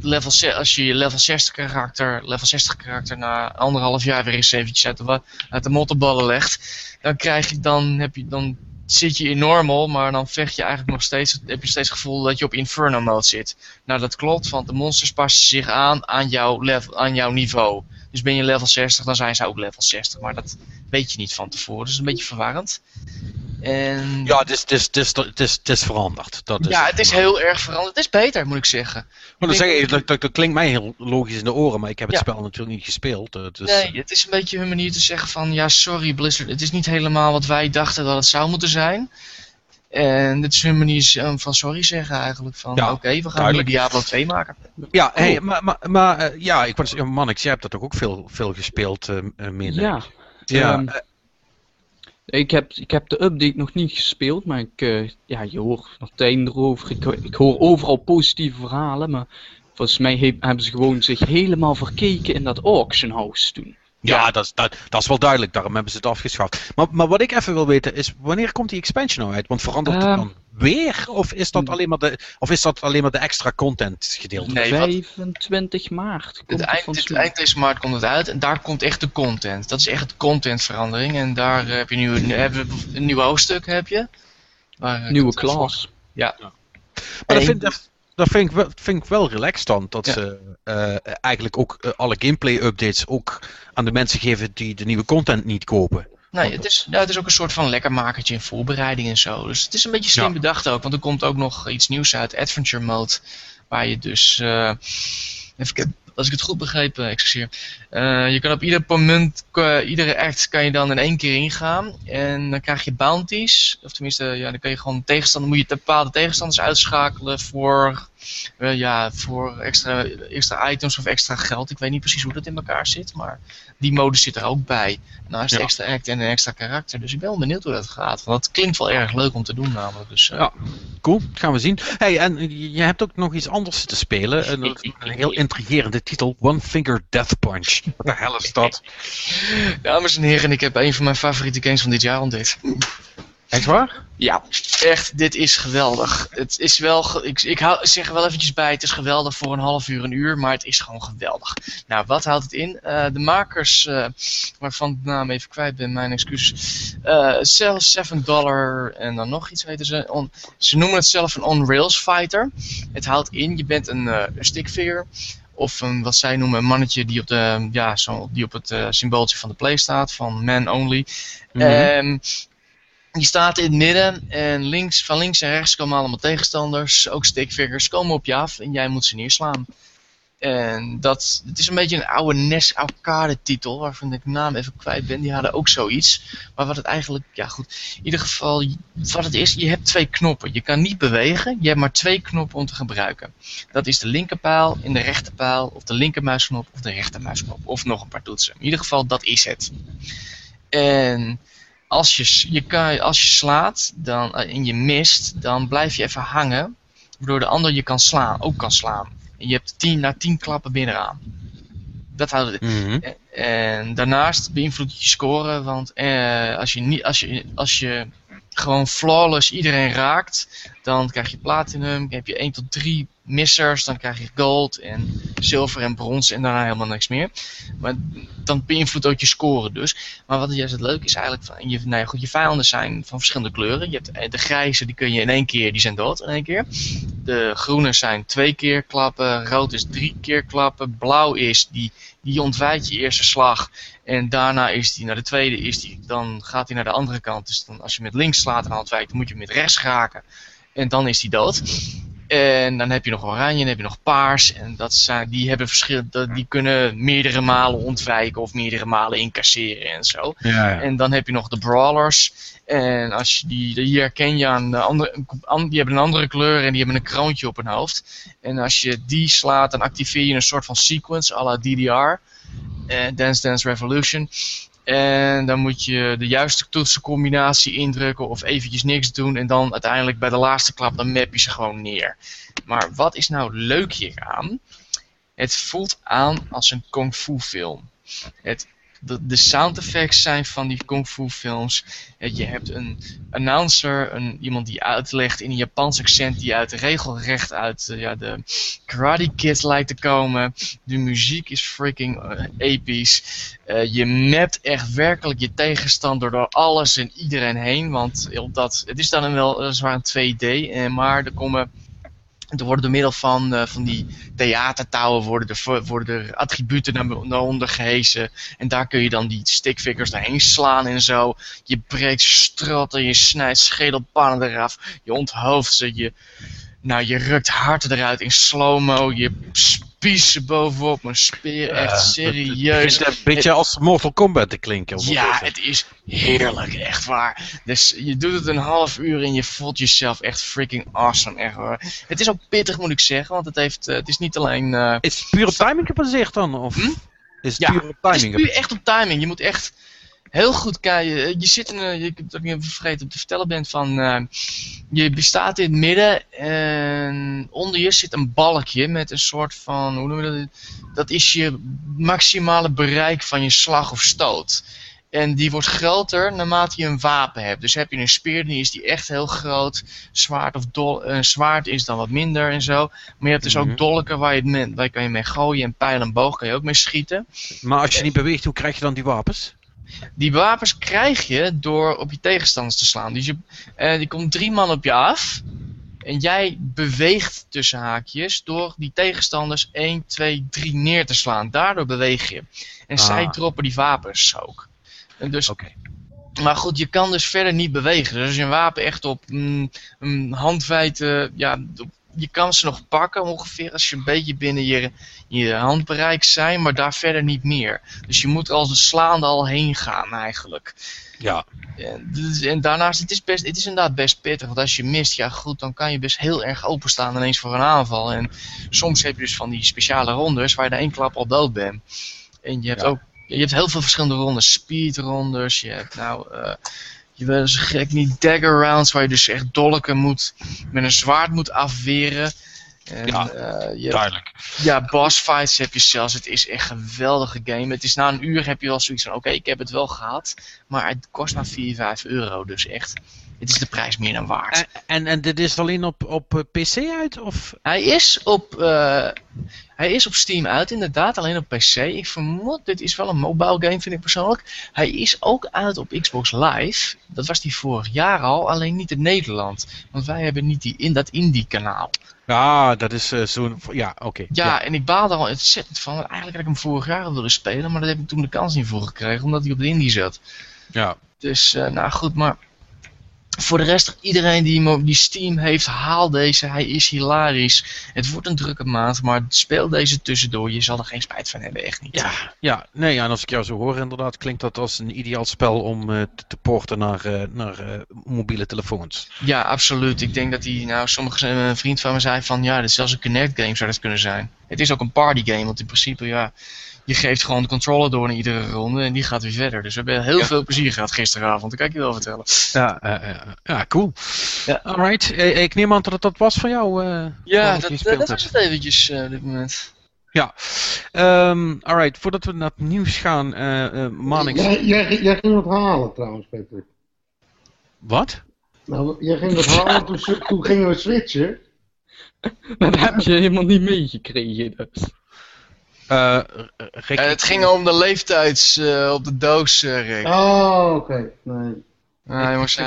level, als je je level 60 karakter, level 60 karakter na anderhalf jaar weer eens eventjes uit de, uit de mottenballen legt, dan krijg je, dan heb je, dan zit je in normal, maar dan vecht je eigenlijk nog steeds, heb je steeds het gevoel dat je op inferno mode zit. Nou dat klopt, want de monsters passen zich aan aan jouw, level, aan jouw niveau. Dus ben je level 60, dan zijn ze ook level 60, maar dat weet je niet van tevoren, dus een beetje verwarrend. En
Ja, het is, het is, het is, het is, het is veranderd. Dat is
ja, het is heel erg veranderd. Het is beter, moet ik zeggen.
Maar dat, zeg, dat, dat, dat klinkt mij heel logisch in de oren, maar ik heb het
Ja.
spel natuurlijk niet gespeeld. eh, Dus,
Nee, het is een beetje hun manier te zeggen van ja, sorry Blizzard, het is niet helemaal wat wij dachten dat het zou moeten zijn. En dit is hun manier van sorry zeggen eigenlijk. Van
Ja,
oké, we gaan
duidelijk.
Diablo 2 maken.
Ja, hey, maar, maar, maar eh, ja, ik was, ja, Mannix, jij hebt dat toch ook veel, veel gespeeld, eh eh, minder.
Ja.
ja
Ehm,
eh,
Ik heb, ik heb de update nog niet gespeeld, maar ik, eh, ja, je hoort nog tijden erover. Ik, ik hoor overal positieve verhalen, maar volgens mij he- hebben ze gewoon zich helemaal verkeken in dat auction house toen.
Ja, dat, is- dat, dat is wel duidelijk, daarom hebben ze het afgeschaft. Maar, maar wat ik even wil weten is, wanneer komt die expansion nou uit? Want verandert het
Ehm,
dan weer? Of is, dat alleen maar de, of is dat alleen maar de extra content gedeelte?
Nee, wat-
25 maart komt
Het eind, het eind deze maart komt het uit en daar komt echt de content. Dat is echt de contentverandering. En daar eh, heb je nu een, hebben we een nieuw hoofdstuk heb je. Waar, eh,
Nieuwe klas.
Maar dat
En-
vind, dat, dat vind ik wel, vind ik wel relaxed dan. Dat
Ja.
ze eh, eigenlijk ook eh, alle gameplay updates ook aan de mensen geven die de nieuwe content niet kopen.
Nee, het is, ja, het is ook een soort van lekker makertje in voorbereiding en zo. Dus het is een beetje slim
Ja.
bedacht ook. Want er komt ook nog iets nieuws uit, Adventure Mode. Waar je dus, eh, even kijken, als ik het goed begreep, eh, excuseer. Eh, je kan op ieder moment, eh, iedere act kan je dan in één keer ingaan. En dan krijg je bounties. Of tenminste, ja, dan kan je gewoon tegenstander, moet je bepaalde tegenstanders uitschakelen voor, eh, ja, voor extra, extra items of extra geld. Ik weet niet precies hoe dat in elkaar zit, maar die mode zit er ook bij. Naast
Ja.
extra act en een extra karakter. Dus ik ben wel benieuwd hoe dat gaat. Want het klinkt wel erg leuk om te doen namelijk. Dus, eh,
Ja. Cool, dat gaan we zien. Hey, en je hebt ook nog iets anders te spelen. Dat een heel intrigerende titel. One Finger Death Punch. Wat de hel is dat?
Dames en heren, ik heb een van mijn favoriete games van dit jaar ontdekt.
Echt waar?
Ja, echt, dit is geweldig. Het is wel, ge- ik, ik hou, zeg er wel eventjes bij, het is geweldig voor een half uur, een uur, maar het is gewoon geweldig. Nou, wat houdt het in? Eh, de makers, eh, waarvan ik de naam even kwijt ben, mijn excuses. eh Cell 7 dollar en dan nog iets weten ze. On- ze noemen het zelf een on-rails fighter. Het houdt in, je bent een, eh een stickfigure. Of een, wat zij noemen een mannetje die op, de, ja, zo, die op het eh, symbooltje van de play staat, van man only.
Mhm.
Ehm, je staat in het midden en links, van links en rechts komen allemaal tegenstanders, ook stickfigures, komen op je af en jij moet ze neerslaan. En dat, het is een beetje een oude NES arcade titel, waarvan ik de naam even kwijt ben. Die hadden ook zoiets. Maar wat het eigenlijk, ja goed, in ieder geval, wat het is, je hebt twee knoppen. Je kan niet bewegen, je hebt maar twee knoppen om te gebruiken. Dat is de linkerpijl en de rechterpijl, of de linkermuisknop of de rechtermuisknop. Of nog een paar toetsen. In ieder geval, dat is het. En als je, je, kan, als je slaat dan, eh, en je mist, dan blijf je even hangen. Waardoor de ander je kan slaan, ook kan slaan. En je hebt tien, na tien klappen binnenaan. Dat houdt het.
Mhm.
En daarnaast beïnvloedt het je score, want eh, als, je niet, als, je, als je gewoon flawless iedereen raakt, dan krijg je platinum. heb je 1 tot 3 missers, dan krijg je gold en zilver en brons en daarna helemaal niks meer. Maar dan beïnvloedt ook je score dus. Maar wat juist het leuke is eigenlijk, van, je, nou ja, goed, je vijanden zijn van verschillende kleuren. Je hebt eh, de grijze, die kun je in één keer, die zijn dood in één keer. De groene zijn twee keer klappen, rood is drie keer klappen, blauw is, die, die ontwijkt je eerste slag. En daarna is die naar de tweede, is die, dan gaat hij naar de andere kant. Dus dan, als je met links slaat en ontwijkt, dan moet je met rechts raken. En dan is die dood. En dan heb je nog oranje, dan heb je nog paars. En dat zijn, die, hebben verschil, dat- die kunnen meerdere malen ontwijken of meerdere malen incasseren en zo.
Ja, ja.
En dan heb je nog de brawlers. En als je die, die herken je aan de andere, an- die hebben een andere kleur en die hebben een kroontje op hun hoofd. En als je die slaat, dan activeer je een soort van sequence à la DDR. eh, Dance Dance Revolution. En dan moet je de juiste toetsencombinatie indrukken of eventjes niks doen. En dan uiteindelijk bij de laatste klap, dan map je ze gewoon neer. Maar wat is nou leuk hieraan? Het voelt aan als een kung fu film. Het, de, de sound effects zijn van die kung fu films. Je hebt een announcer, een, iemand die uitlegt in een Japans accent die uit regelrecht uit eh, ja, de Karate Kid lijkt te komen. De muziek is freaking eh, episch. Eh, je mapt echt werkelijk je tegenstander door alles en iedereen heen. Want op dat, het is dan wel een 2D, eh, maar er komen... Er worden door middel van, eh, van die theatertouwen worden er, worden er attributen naar, naar onder gehesen. En daar kun je dan die stickfigures doorheen slaan en zo. Je breekt stratten, je snijdt schedelpannen eraf. Je onthoofdt ze, je, nou, je rukt harten eruit in slow-mo. Je spiest ze bovenop een speer. Echt
Het
serieus.
begint een beetje als Mortal Kombat te klinken.
Ja, het is heerlijk, echt waar. Dus je doet het een half uur en je voelt jezelf echt freaking awesome, echt waar. Het is ook pittig, moet ik zeggen, want het, heeft, eh, het is niet alleen... eh,
Is het puur op timing gebaseerd dan? Of
Hm?
is het
Ja,
puur op
het is
timing?
puur echt op timing. Je moet echt heel goed kijken. Je zit in een, je hebt ook even vergeten om te vertellen bent van, eh, je bestaat in het midden en onder je zit een balkje met een soort van, hoe noemen we dat? Dat is je maximale bereik van je slag of stoot. En die wordt groter naarmate je een wapen hebt. Dus heb je een speer, dan is die echt heel groot. Zwaard, of dol, een zwaard is dan wat minder en zo. Maar je hebt dus
Mhm.
ook dolken waar je, het mee, waar je kan je mee gooien. En pijl en boog kan je ook mee schieten.
Maar als je niet beweegt, hoe krijg je dan die wapens?
Die wapens krijg je door op je tegenstanders te slaan. Dus je, eh, die komt drie man op je af. En jij beweegt tussen haakjes door die tegenstanders 1, 2, 3 neer te slaan. Daardoor beweeg je. En
Ah.
zij droppen die wapens ook. En dus,
Oké.
Maar goed, je kan dus verder niet bewegen. Dus als je een wapen echt op mm, een handwijdte, ja, op- je kan ze nog pakken ongeveer als je een beetje binnen je, je handbereik zijn, maar daar verder niet meer. Dus je moet als een slaande al heen gaan eigenlijk.
Ja.
En, dus- en daarnaast, het is, best, het is inderdaad best pittig, want als je mist, ja goed, dan kan je best heel erg openstaan ineens voor een aanval. En soms heb je dus van die speciale rondes waar je na één klap al dood bent. En je hebt
Ja.
ook, je hebt heel veel verschillende rondes, speedrondes, je hebt nou, eh je bent zo gek niet dagger rounds, waar je dus echt dolken moet, met een zwaard moet afweren. En,
Ja,
eh, je
Duidelijk.
ja, boss fights heb je zelfs. Het is echt een geweldige game. Het is na een uur heb je wel zoiets van, oké, ik heb het wel gehad. Maar het kost maar 4, 5 euro. Dus echt, het is de prijs meer dan waard.
En, en, en dit is alleen op, op eh, PC uit? Of?
Hij is op, eh, hij is op Steam uit, inderdaad, alleen op PC. Ik vermoed, dit is wel een mobile game, vind ik persoonlijk. Hij is ook uit op Xbox Live. Dat was die vorig jaar al, alleen niet in Nederland. Want wij hebben niet die, in dat indie-kanaal.
Ja, dat is eh, zo'n... Ja, oké.
Ja, en ik baalde er al ontzettend van. want Eigenlijk had ik hem vorig jaar al willen spelen, maar daar heb ik toen de kans niet voor gekregen, omdat hij op de indie zat.
Ja.
Dus, eh, nou goed, maar voor de rest, iedereen die, die Steam heeft, haal deze. Hij is hilarisch. Het wordt een drukke maand, maar speel deze tussendoor. Je zal er geen spijt van hebben, echt niet.
Ja, ja, nee, ja, en als ik jou zo hoor inderdaad, klinkt dat als een ideaal spel om eh, te, te porten naar, eh, naar eh, mobiele telefoons.
Ja, absoluut. Ik denk dat hij, nou, sommige, een vriend van me zei van, ja, dit is zelfs een Kinect game zou dat kunnen zijn. Het is ook een party game, want in principe, ja, je geeft gewoon de controller door in iedere ronde en die gaat weer verder. Dus we hebben heel
Ja.
veel plezier gehad gisteravond, dat kan ik je wel vertellen.
Ja, eh, eh, ja cool.
Ja.
Alright, eh, ik neem aan dat het dat was voor jou. eh,
Ja, dat, dat was het eventjes eh, op dit moment.
Ehm, alright, voordat we naar het nieuws gaan, eh eh Manix.
Jij, jij, jij ging wat halen trouwens, Patrick.
Wat?
Nou, jij ging wat halen, toen, toen gingen we switchen.
Dat heb je helemaal niet meegekregen dus.
Eh, eh, Rick,
het ging om de leeftijds eh, op de doos, eh, Rick.
Oh, oké. Nee.
Ah, jongens,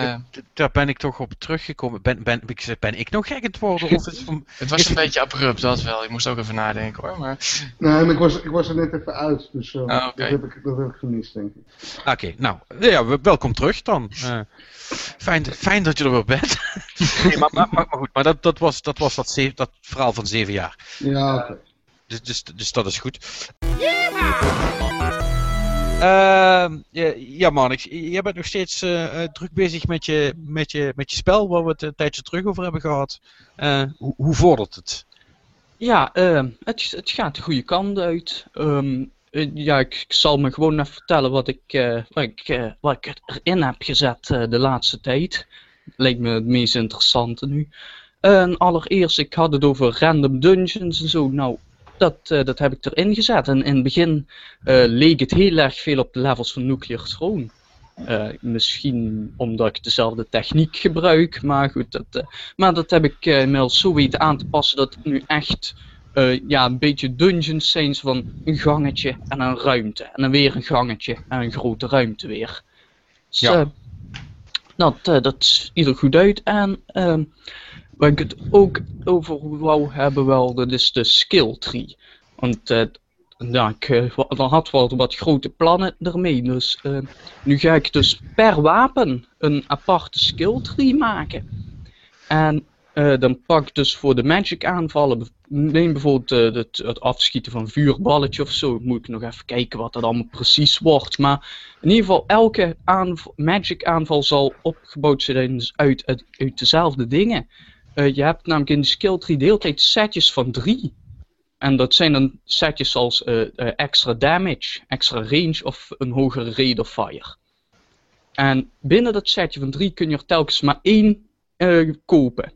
Daar ben ik toch op teruggekomen. Ben, ben, ben ik nog gek aan het worden? Of is het van-
het was een beetje abrupt, dat wel. Ik moest ook even nadenken hoor. Maar...
Nee, maar ik was, ik was er net even uit, dus
Ah, oké.
dat, heb ik, dat heb ik gemist, denk ik.
Oké, nou, ja, we- welkom terug dan. Eh, fijn, fijn dat je er weer bent. nee, maar, maar, maar, goed, maar dat, dat was, dat, was dat, ze- dat verhaal van zeven jaar.
Ja, oké.
Dus, dus, dus dat is goed. Ehm, ja, ja, Manix, jij bent nog steeds eh, eh, druk bezig met je, met, je, met je spel, waar we het een tijdje terug over hebben gehad. Eh, hoe, hoe vordert het?
Ja, ehm, het, het gaat de goede kant uit. Ehm, eh, ja, ik, ik zal me gewoon even vertellen wat ik, eh, wat ik, wat ik erin heb gezet eh, de laatste tijd. Lijkt me het meest interessante nu. En allereerst, ik had het over random dungeons en zo. Nou, dat, eh, dat heb ik erin gezet. En in het begin eh, leek het heel erg veel op de levels van Nuclear Throne. Eh, misschien omdat ik dezelfde techniek gebruik, maar goed. Dat, maar dat heb ik inmiddels zo weten aan te passen dat het nu echt ja, een beetje dungeons zijn van een gangetje en een ruimte. En dan weer een gangetje en een grote ruimte weer. Dus,
Ja.
dat, eh, dat ziet er goed uit. En ehm, waar ik het ook over wou hebben wel, dat is de skill tree. Want eh, ja, ik eh, had wel wat grote plannen ermee. Dus eh, nu ga ik dus per wapen een aparte skill tree maken. En dan pak ik dus voor de magic aanvallen, neem bijvoorbeeld het, het afschieten van vuurballetje of zo. Moet ik nog even kijken wat dat allemaal precies wordt. Maar in ieder geval, elke magic aanval zal opgebouwd zijn dus uit, uit dezelfde dingen. Eh, je hebt namelijk in de skill tree de hele tijd setjes van drie. En dat zijn dan setjes als eh, eh, extra damage, extra range of een hogere rate of fire. En binnen dat setje van drie kun je er telkens maar één kopen.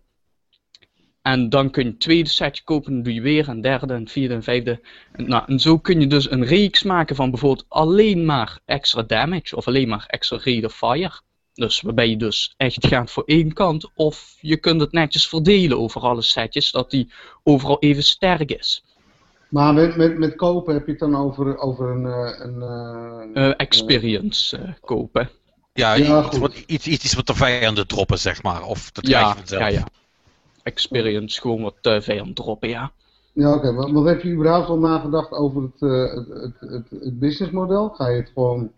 En dan kun je het tweede setje kopen, dan doe je weer een derde, een vierde, een vijfde. En, nou, en zo kun je dus een reeks maken van bijvoorbeeld alleen maar extra damage of alleen maar extra rate of fire. Dus waarbij je dus echt gaat voor één kant, of je kunt het netjes verdelen over alle setjes, dat die overal even sterk is.
Maar met, met, met kopen heb je het dan over, over een... eh, een eh,
Eh, experience eh, kopen.
Ja,
Ja,
iets,
goed.
wat, iets, iets wat de vijanden droppen, zeg maar. Of dat
Ja,
krijg je vanzelf.
ja, ja. experience gewoon wat uh, vijand droppen, ja.
Ja, oké. Okay. Wat heb je überhaupt al nagedacht over het, uh, het, het, het, het businessmodel? Ga je het gewoon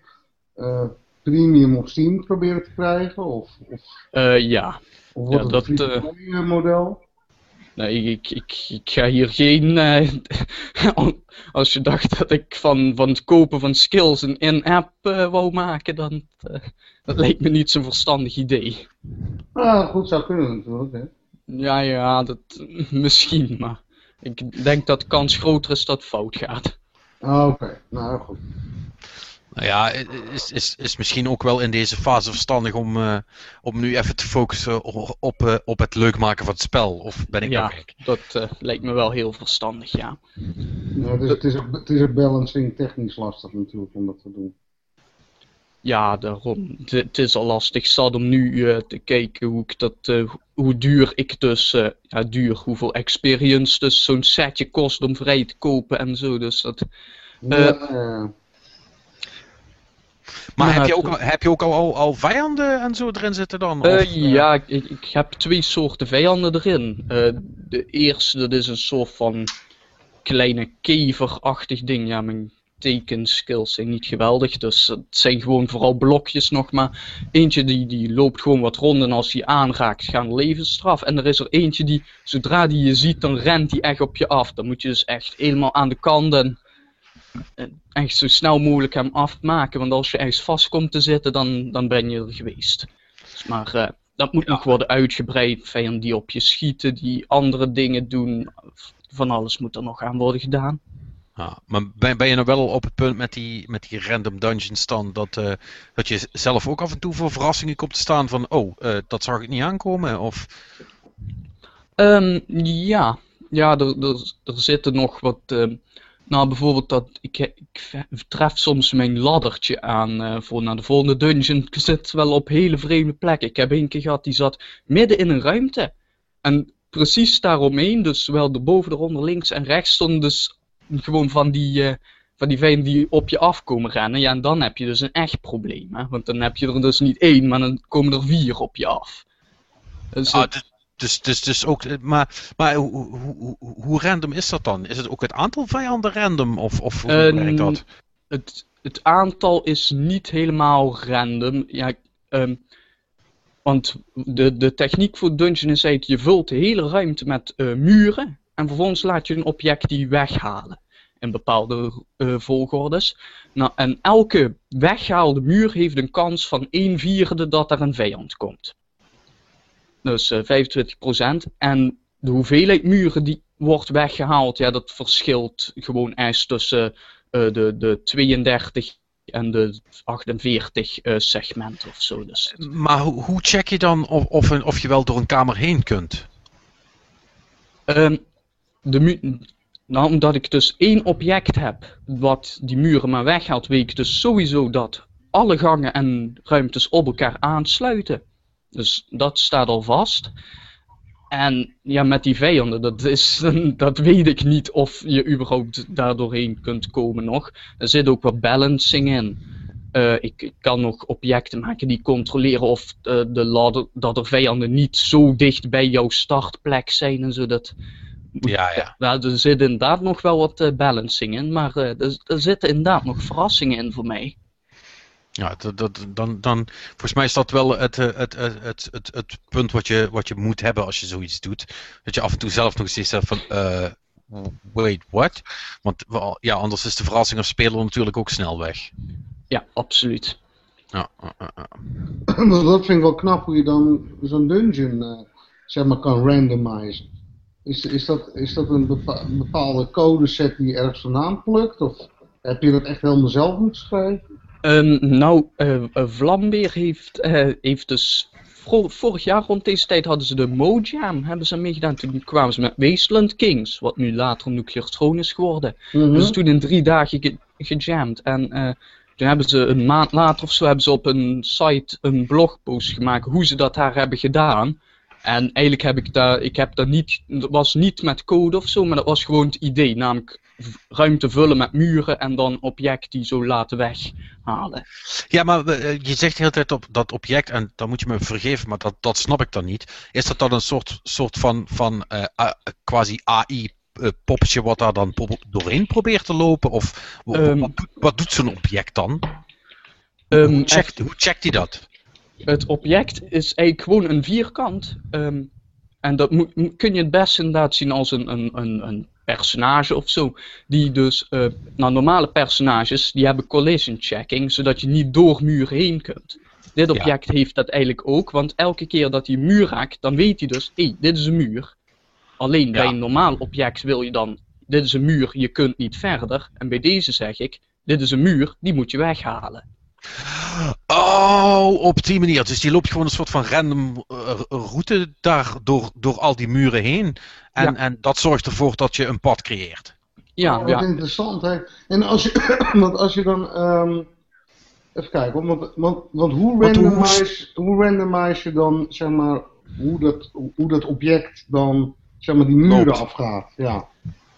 uh, premium op Steam proberen te krijgen? Of, of,
uh, ja.
of wordt
ja,
het
dat,
een model?
Nee, ik, ik, ik ga hier geen. als je dacht dat ik van, van het kopen van skills een in-app wou maken, dan. dat lijkt me niet zo'n verstandig idee.
Ah, goed zou kunnen natuurlijk. Hè?
Ja, ja, dat, misschien, maar ik denk dat de kans groter is dat het fout gaat.
Ah, oké. Nou, goed.
Nou ja, is, is, is misschien ook wel in deze fase verstandig om, uh, om nu even te focussen op, op, uh, op het leuk maken van het spel? Of ben ik
ja,
nou gek?
dat uh, lijkt me wel heel verstandig, ja.
ja het, is, het, is, het is een balancing technisch lastig natuurlijk om dat te doen.
Ja, daarom. Het is al lastig zat om nu uh, te kijken hoe, ik dat, uh, hoe duur ik dus, uh, ja duur, hoeveel experience dus zo'n setje kost om vrij te kopen en zo. Dus dat...
Ja,
maar,
maar
heb, je ook, al- heb je ook al, al, al vijanden en zo erin zitten dan?
Eh,
Of, eh,
ja, ik, ik heb twee soorten vijanden erin. Eh, de eerste, dat is een soort van kleine keverachtig ding. Ja, mijn tekenskills zijn niet geweldig, dus het zijn gewoon vooral blokjes nog. Maar eentje die, die loopt gewoon wat rond en als hij aanraakt gaan levensstraf. En er is er eentje die, zodra die je ziet, dan rent die echt op je af. Dan moet je dus echt helemaal aan de kant en en echt zo snel mogelijk hem afmaken. Want als je ergens vast komt te zitten, dan, dan ben je er geweest. Dus maar eh, dat moet nog worden uitgebreid. Vijanden die op je schieten, die andere dingen doen. Van alles moet er nog aan worden gedaan.
Ja, maar ben, ben je nou wel op het punt met die, met die random dungeon stand dat, eh, dat je zelf ook af en toe voor verrassingen komt te staan van oh, eh, dat zag ik niet aankomen? Of,
Ehm, ja, ja er, er, er zitten nog wat. ehm, nou, bijvoorbeeld dat ik, ik tref soms mijn laddertje aan eh, voor naar de volgende dungeon. Ik zit wel op hele vreemde plekken. Ik heb één keer gehad die zat midden in een ruimte. En precies daaromheen, dus zowel erboven, eronder, links en rechts, stonden dus gewoon van die, eh, van die vijanden die op je afkomen rennen. Ja, en dan heb je dus een echt probleem. Hè? Want dan heb je er dus niet één, maar dan komen er vier op je af. Dus
ah,
het-
dus, dus, dus, ook, eh, maar, maar hoe, hoe, hoe, random is dat dan? Is het ook het aantal vijanden random? Of, of hoe
Eh,
werkt dat?
het, het aantal is niet helemaal random. Ja, ehm, want de, de techniek voor dungeon is eigenlijk, je vult de hele ruimte met eh, muren en vervolgens laat je een object die weghalen in bepaalde eh, volgordes. Nou, en elke weghaalde muur heeft een kans van 1 vierde dat er een vijand komt. Dus eh 25%. En de hoeveelheid muren die wordt weggehaald, ja, dat verschilt gewoon eens tussen eh, de, de 32 en de 48 eh, segmenten of zo. Dus
Maar hoe, hoe check je dan of, of, een- of je wel door een kamer heen kunt?
Ehm, de mu- nou, omdat ik dus één object heb wat die muren maar weghaalt, weet ik dus sowieso dat alle gangen en ruimtes op elkaar aansluiten. Dus dat staat al vast. En ja, met die vijanden, dat, is, dat weet ik niet of je überhaupt daar doorheen kunt komen nog. Er zit ook wat balancing in. Eh, ik, ik kan nog objecten maken die controleren of eh, de ladder, dat er vijanden niet zo dicht bij jouw startplek zijn en zo. Dat,
Ja, ja.
er zit inderdaad nog wel wat eh, balancing in, maar er zitten inderdaad nog verrassingen in voor mij.
Ja, dat, dat, dan, dan, volgens mij is dat wel het, eh, het, het, het, het, het punt wat je, wat je moet hebben als je zoiets doet. Dat je af en toe zelf nog eens zegt van, eh, wait, what? Want ja, anders is de verrassing als speler natuurlijk ook snel weg.
Ja, absoluut.
Ja.
Maar dat vind ik wel knap hoe je dan zo'n dungeon eh, zeg maar kan randomizen. Is, is, dat, is dat een bepaalde codeset die je ergens vandaan plukt? Of heb je dat echt helemaal zelf moeten schrijven?
Ehm, nou, eh, eh, Vlambeer heeft, eh, heeft dus. vor- Vorig jaar rond deze tijd hadden ze de Mojam hebben ze meegedaan. Toen kwamen ze met Wasteland Kings, wat nu later Nuclear Throne is geworden.
Mhm.
Hebben ze toen in drie dagen ge- gejamd. En toen hebben ze een maand later of zo hebben ze op een site een blogpost gemaakt hoe ze dat daar hebben gedaan. En eigenlijk heb ik daar, ik heb daar niet, dat was niet met code of zo, maar dat was gewoon het idee. Namelijk ruimte vullen met muren en dan object die zo laten weghalen.
Ja, maar eh, je zegt de hele tijd op dat object, en dan moet je me vergeven, maar dat, dat snap ik dan niet. Is dat dan een soort, soort van, van eh, quasi AI eh, poppetje wat daar dan doorheen probeert te lopen? Of
Ehm.
wat, doet, wat doet zo'n object dan?
Ehm,
hoe,
echt-
checkt, hoe checkt hij dat?
het object is eigenlijk gewoon een vierkant. ehm, en dat kun je het best inderdaad zien als een, een, een, een personage of zo. Die dus, eh, nou normale personages, die hebben collision checking, zodat je niet door muren heen kunt. Dit
Ja.
object heeft dat eigenlijk ook, want elke keer dat hij een muur raakt, dan weet hij dus, hé, dit is een muur. Alleen bij een normaal object wil je dan, dit is een muur, je kunt niet verder. En bij deze zeg ik, dit is een muur, die moet je weghalen.
Oh, op die manier. Dus die loopt gewoon een soort van random eh, route daar door, door al die muren heen. En,
Ja.
en dat zorgt ervoor dat je een pad creëert.
Ja,
Oh,
ja.
wat interessant, hè. En als je, want als je dan, ehm, even kijken, want, want, want hoe,
Want hoe-
randomize, hoe randomize je dan, zeg maar, hoe dat, hoe dat object dan, zeg maar, die muren
Loopt.
afgaat? Ja.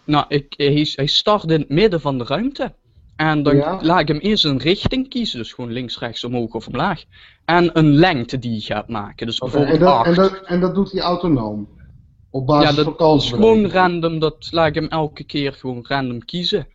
Nou, ik, hij, hij start in het midden van de ruimte. En dan
Ja.
laat ik hem eerst een richting kiezen, dus gewoon links, rechts, omhoog of omlaag. En een lengte die hij gaat maken, dus
Oké, en,
bijvoorbeeld
dat,
8.
en, dat, en dat doet hij autonoom? Op basis
ja,
van
dat
kansberekening?
gewoon random, dat laat ik hem elke keer gewoon random kiezen.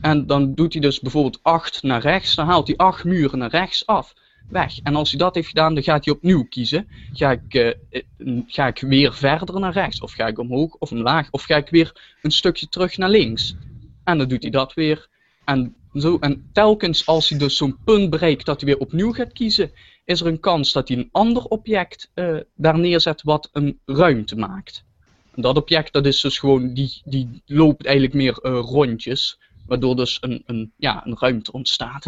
En dan doet hij dus bijvoorbeeld 8 naar rechts, dan haalt hij 8 muren naar rechts af, weg. En als hij dat heeft gedaan, dan gaat hij opnieuw kiezen. Ga ik, eh, eh, ga ik weer verder naar rechts, of ga ik omhoog of omlaag, of ga ik weer een stukje terug naar links. En dan doet hij dat weer. En, zo, en telkens als hij dus zo'n punt bereikt dat hij weer opnieuw gaat kiezen, is er een kans dat hij een ander object eh, daar neerzet wat een ruimte maakt. En dat object dat is dus gewoon, die, die loopt eigenlijk meer eh, rondjes, waardoor dus een, een, ja, een ruimte ontstaat.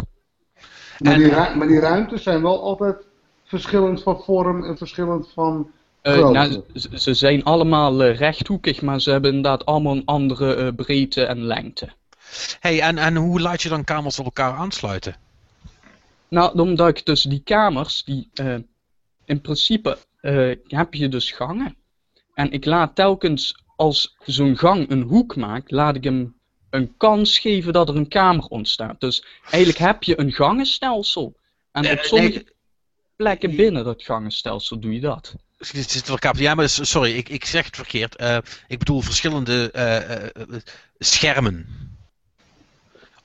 Maar,
En-
die, maar die ruimtes zijn wel altijd verschillend van vorm en verschillend van grootte.
nou, ze, zijn allemaal rechthoekig, maar ze hebben inderdaad allemaal een andere breedte en lengte.
Hey, en, en hoe laat je dan kamers op elkaar aansluiten?
Nou, omdat ik dus die kamers, die eh, in principe eh, heb je dus gangen. En ik laat telkens als zo'n gang een hoek maakt, laat ik hem een kans geven dat er een kamer ontstaat. Dus eigenlijk heb je een gangenstelsel. En op sommige
nee.
plekken binnen dat gangenstelsel doe je dat.
Ja, maar sorry, ik, ik zeg het verkeerd. Eh, ik bedoel verschillende schermen.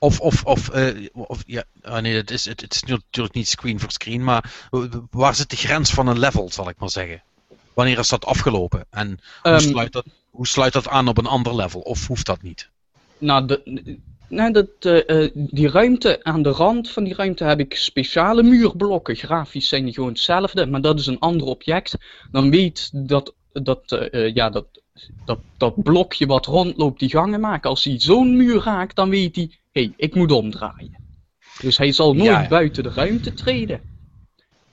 Of, of, of, eh, of ja, ah, nee, het is, het, het is natuurlijk niet screen voor screen, maar waar zit de grens van een level, zal ik maar zeggen? Wanneer is dat afgelopen? En hoe,
Ehm,
sluit dat, hoe sluit dat aan op een ander level? Of hoeft dat niet?
Nou, de, nee, dat, eh, eh, die ruimte, aan de rand van die ruimte heb ik speciale muurblokken. Grafisch zijn die gewoon hetzelfde, maar dat is een ander object. Dan weet dat, dat, ja, dat, dat, dat blokje wat rondloopt die gangen maken. Als hij zo'n muur raakt, dan weet hij, hey, ik moet omdraaien. Dus hij zal nooit
Ja,
buiten de ruimte treden.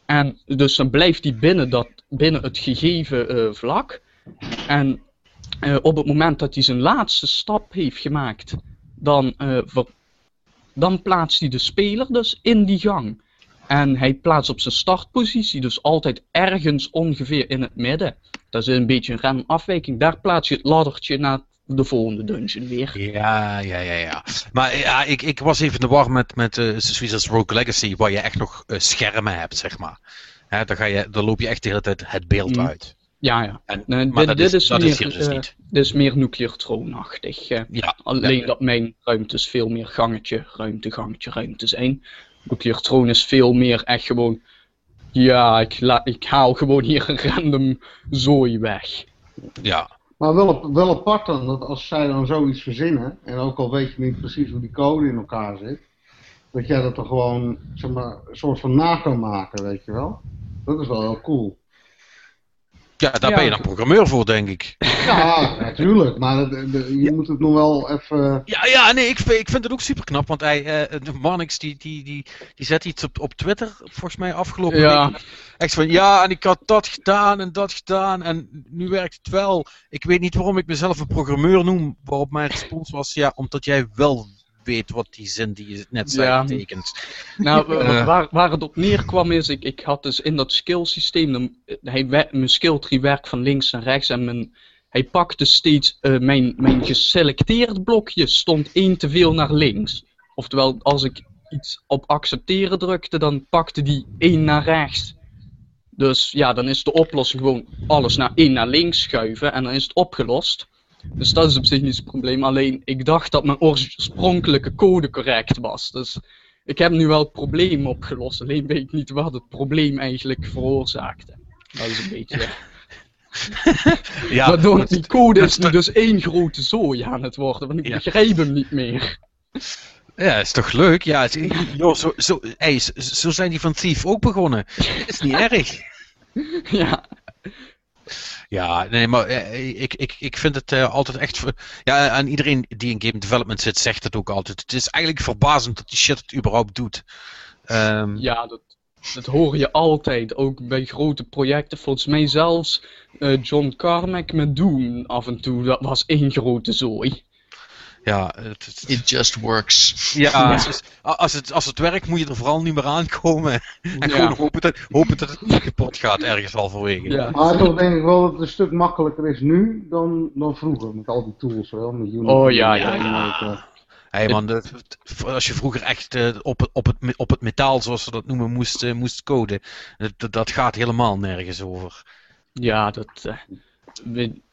En dus dan blijft hij binnen, dat, binnen het gegeven eh, vlak. En eh, op het moment dat hij zijn laatste stap heeft gemaakt, dan, eh, ver- dan plaatst hij de speler dus in die gang. En hij plaatst op zijn startpositie, dus altijd ergens ongeveer in het midden. Dat is een beetje een random afwijking. Daar plaats je het laddertje naar de volgende dungeon weer.
Ja, ja, ja, ja. Maar ja, ik, ik was even in de war met, met zoiets als Rogue Legacy, waar je echt nog eh, schermen hebt, zeg maar. Hè, dan, ga je, dan loop je echt de hele tijd het beeld
Mm.
uit.
Ja, ja.
En,
Nee,
maar
dit,
dat,
dit
is, dat
meer,
is hier dus
eh,
niet.
dit is meer nuclear troonachtig. eh.
Ja,
Alleen
ja.
dat mijn ruimtes veel meer gangetje, ruimte, gangetje, ruimte zijn. Nuclear Throne is veel meer echt gewoon. Ja, ik, la, ik haal gewoon hier een random zooi weg.
ja.
Maar wel, wel apart dan, dat als zij dan zoiets verzinnen, en ook al weet je niet precies hoe die code in elkaar zit, dat jij dat er gewoon, zeg maar, een soort van na kan maken, weet je wel. Dat is wel heel cool.
Ja, daar
Ja,
ben je dan programmeur voor, denk ik.
Ja, natuurlijk, maar de- de- je moet het nog wel even...
Ja, ja nee, ik, vind- ik vind het ook super knap, want hij, eh, de Marnix die, die, die, die zet iets op, op Twitter, volgens mij afgelopen
Ja.
week. Echt van, ja, en ik had dat gedaan en dat gedaan en nu werkt het wel. Ik weet niet waarom ik mezelf een programmeur noem, waarop mijn respons was, ja, omdat jij wel weet wat die zin die je net zei
Ja.
betekent.
Nou,
Eh.
waar, waar het op neerkwam is, ik, ik had dus in dat skill systeem, dan, hij, mijn skill tree werkt van links naar rechts en mijn, hij pakte steeds eh, mijn, mijn geselecteerd blokje stond één te veel naar links. Oftewel, als ik iets op accepteren drukte, dan pakte die één naar rechts. Dus ja, dan is de oplossing gewoon alles naar één naar links schuiven en dan is het opgelost. Dus dat is op zich niet het probleem. Alleen ik dacht dat mijn oorspronkelijke code correct was. Dus ik heb nu wel het probleem opgelost. Alleen weet ik niet wat het probleem eigenlijk veroorzaakte. Dat is een beetje.
Ja,
Waardoor
dat-
die code
dat
is
is
nu dus één grote zooi aan het worden. Want ik
Ja.
begrijp hem niet meer.
Ja, is toch leuk? Ja, het- joh, zo, zo, hey, zo, zo zijn die van Thief ook begonnen. is niet erg.
ja,
Ja, nee, maar eh, ik, ik, ik vind het eh, altijd echt. Ja, en iedereen die in game development zit, zegt het ook altijd. Het is eigenlijk verbazend dat die shit het überhaupt doet. Ehm,
ja dat, dat hoor je altijd. Ook bij grote projecten. Volgens mij zelfs eh, John Carmack met Doom af en toe. Dat was één grote zooi.
Ja, het, het-
It just works.
ja, het is- als, het, als het werkt, moet je er vooral niet meer aankomen. En
Ja.
gewoon hopen dat, hopen dat het niet kapot gaat ergens halverwege.
Ja.
Maar toch denk ik wel dat het een stuk makkelijker is nu dan, dan vroeger. Met al die tools wel. Met Unity
Oh, ja, ja,
Animator.
Hey man, als je vroeger echt eh, op, het- op, het, op het metaal, zoals ze dat noemen, moest, eh, moest coden, dat, dat gaat helemaal nergens over.
Ja, dat, eh,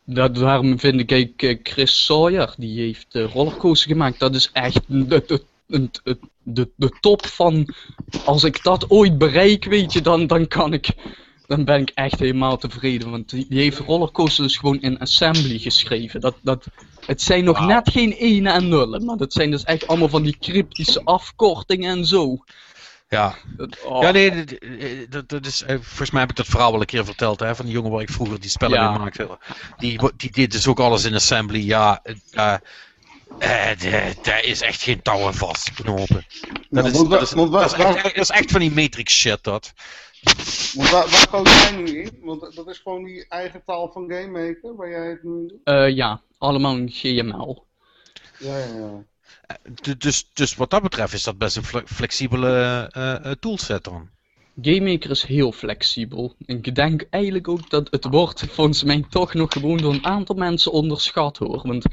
dat, daarom vind ik eh, Chris Sawyer, die heeft uh, rollercoaster gemaakt. Dat is echt de, de, de, top van. Als ik dat ooit bereik, weet je, dan, dan kan ik. Dan ben ik echt helemaal tevreden. Want die, die heeft rollercoaster dus gewoon in assembly geschreven. Dat, dat, het zijn nog net geen ene en nullen, maar dat zijn dus echt allemaal van die cryptische afkortingen en zo.
Ja,
Dat, oh.
ja nee, dat- eh, dat, dat is, eh, volgens mij heb ik dat verhaal wel een keer verteld, hè, van die jongen waar ik vroeger die spellen
Ja.
mee maakte. Die, die deed dus ook alles in assembly, ja. eh, eh, daar is echt geen touw aan vast te knopen. Dat,
Ja,
is, dat, is, dat, echt, dat is echt van die Matrix shit, dat.
Want waar, waar code jij nu in? Want dat is gewoon die eigen taal van GameMaker, waar jij het nu doet?
Eh, ja, allemaal in GML.
Ja, ja, ja.
D- Dus, dus wat dat betreft is dat best een fle- flexibele eh, eh, toolset dan.
GameMaker is heel flexibel. Ik denk eigenlijk ook dat het wordt volgens mij toch nog gewoon door een aantal mensen onderschat hoor. Want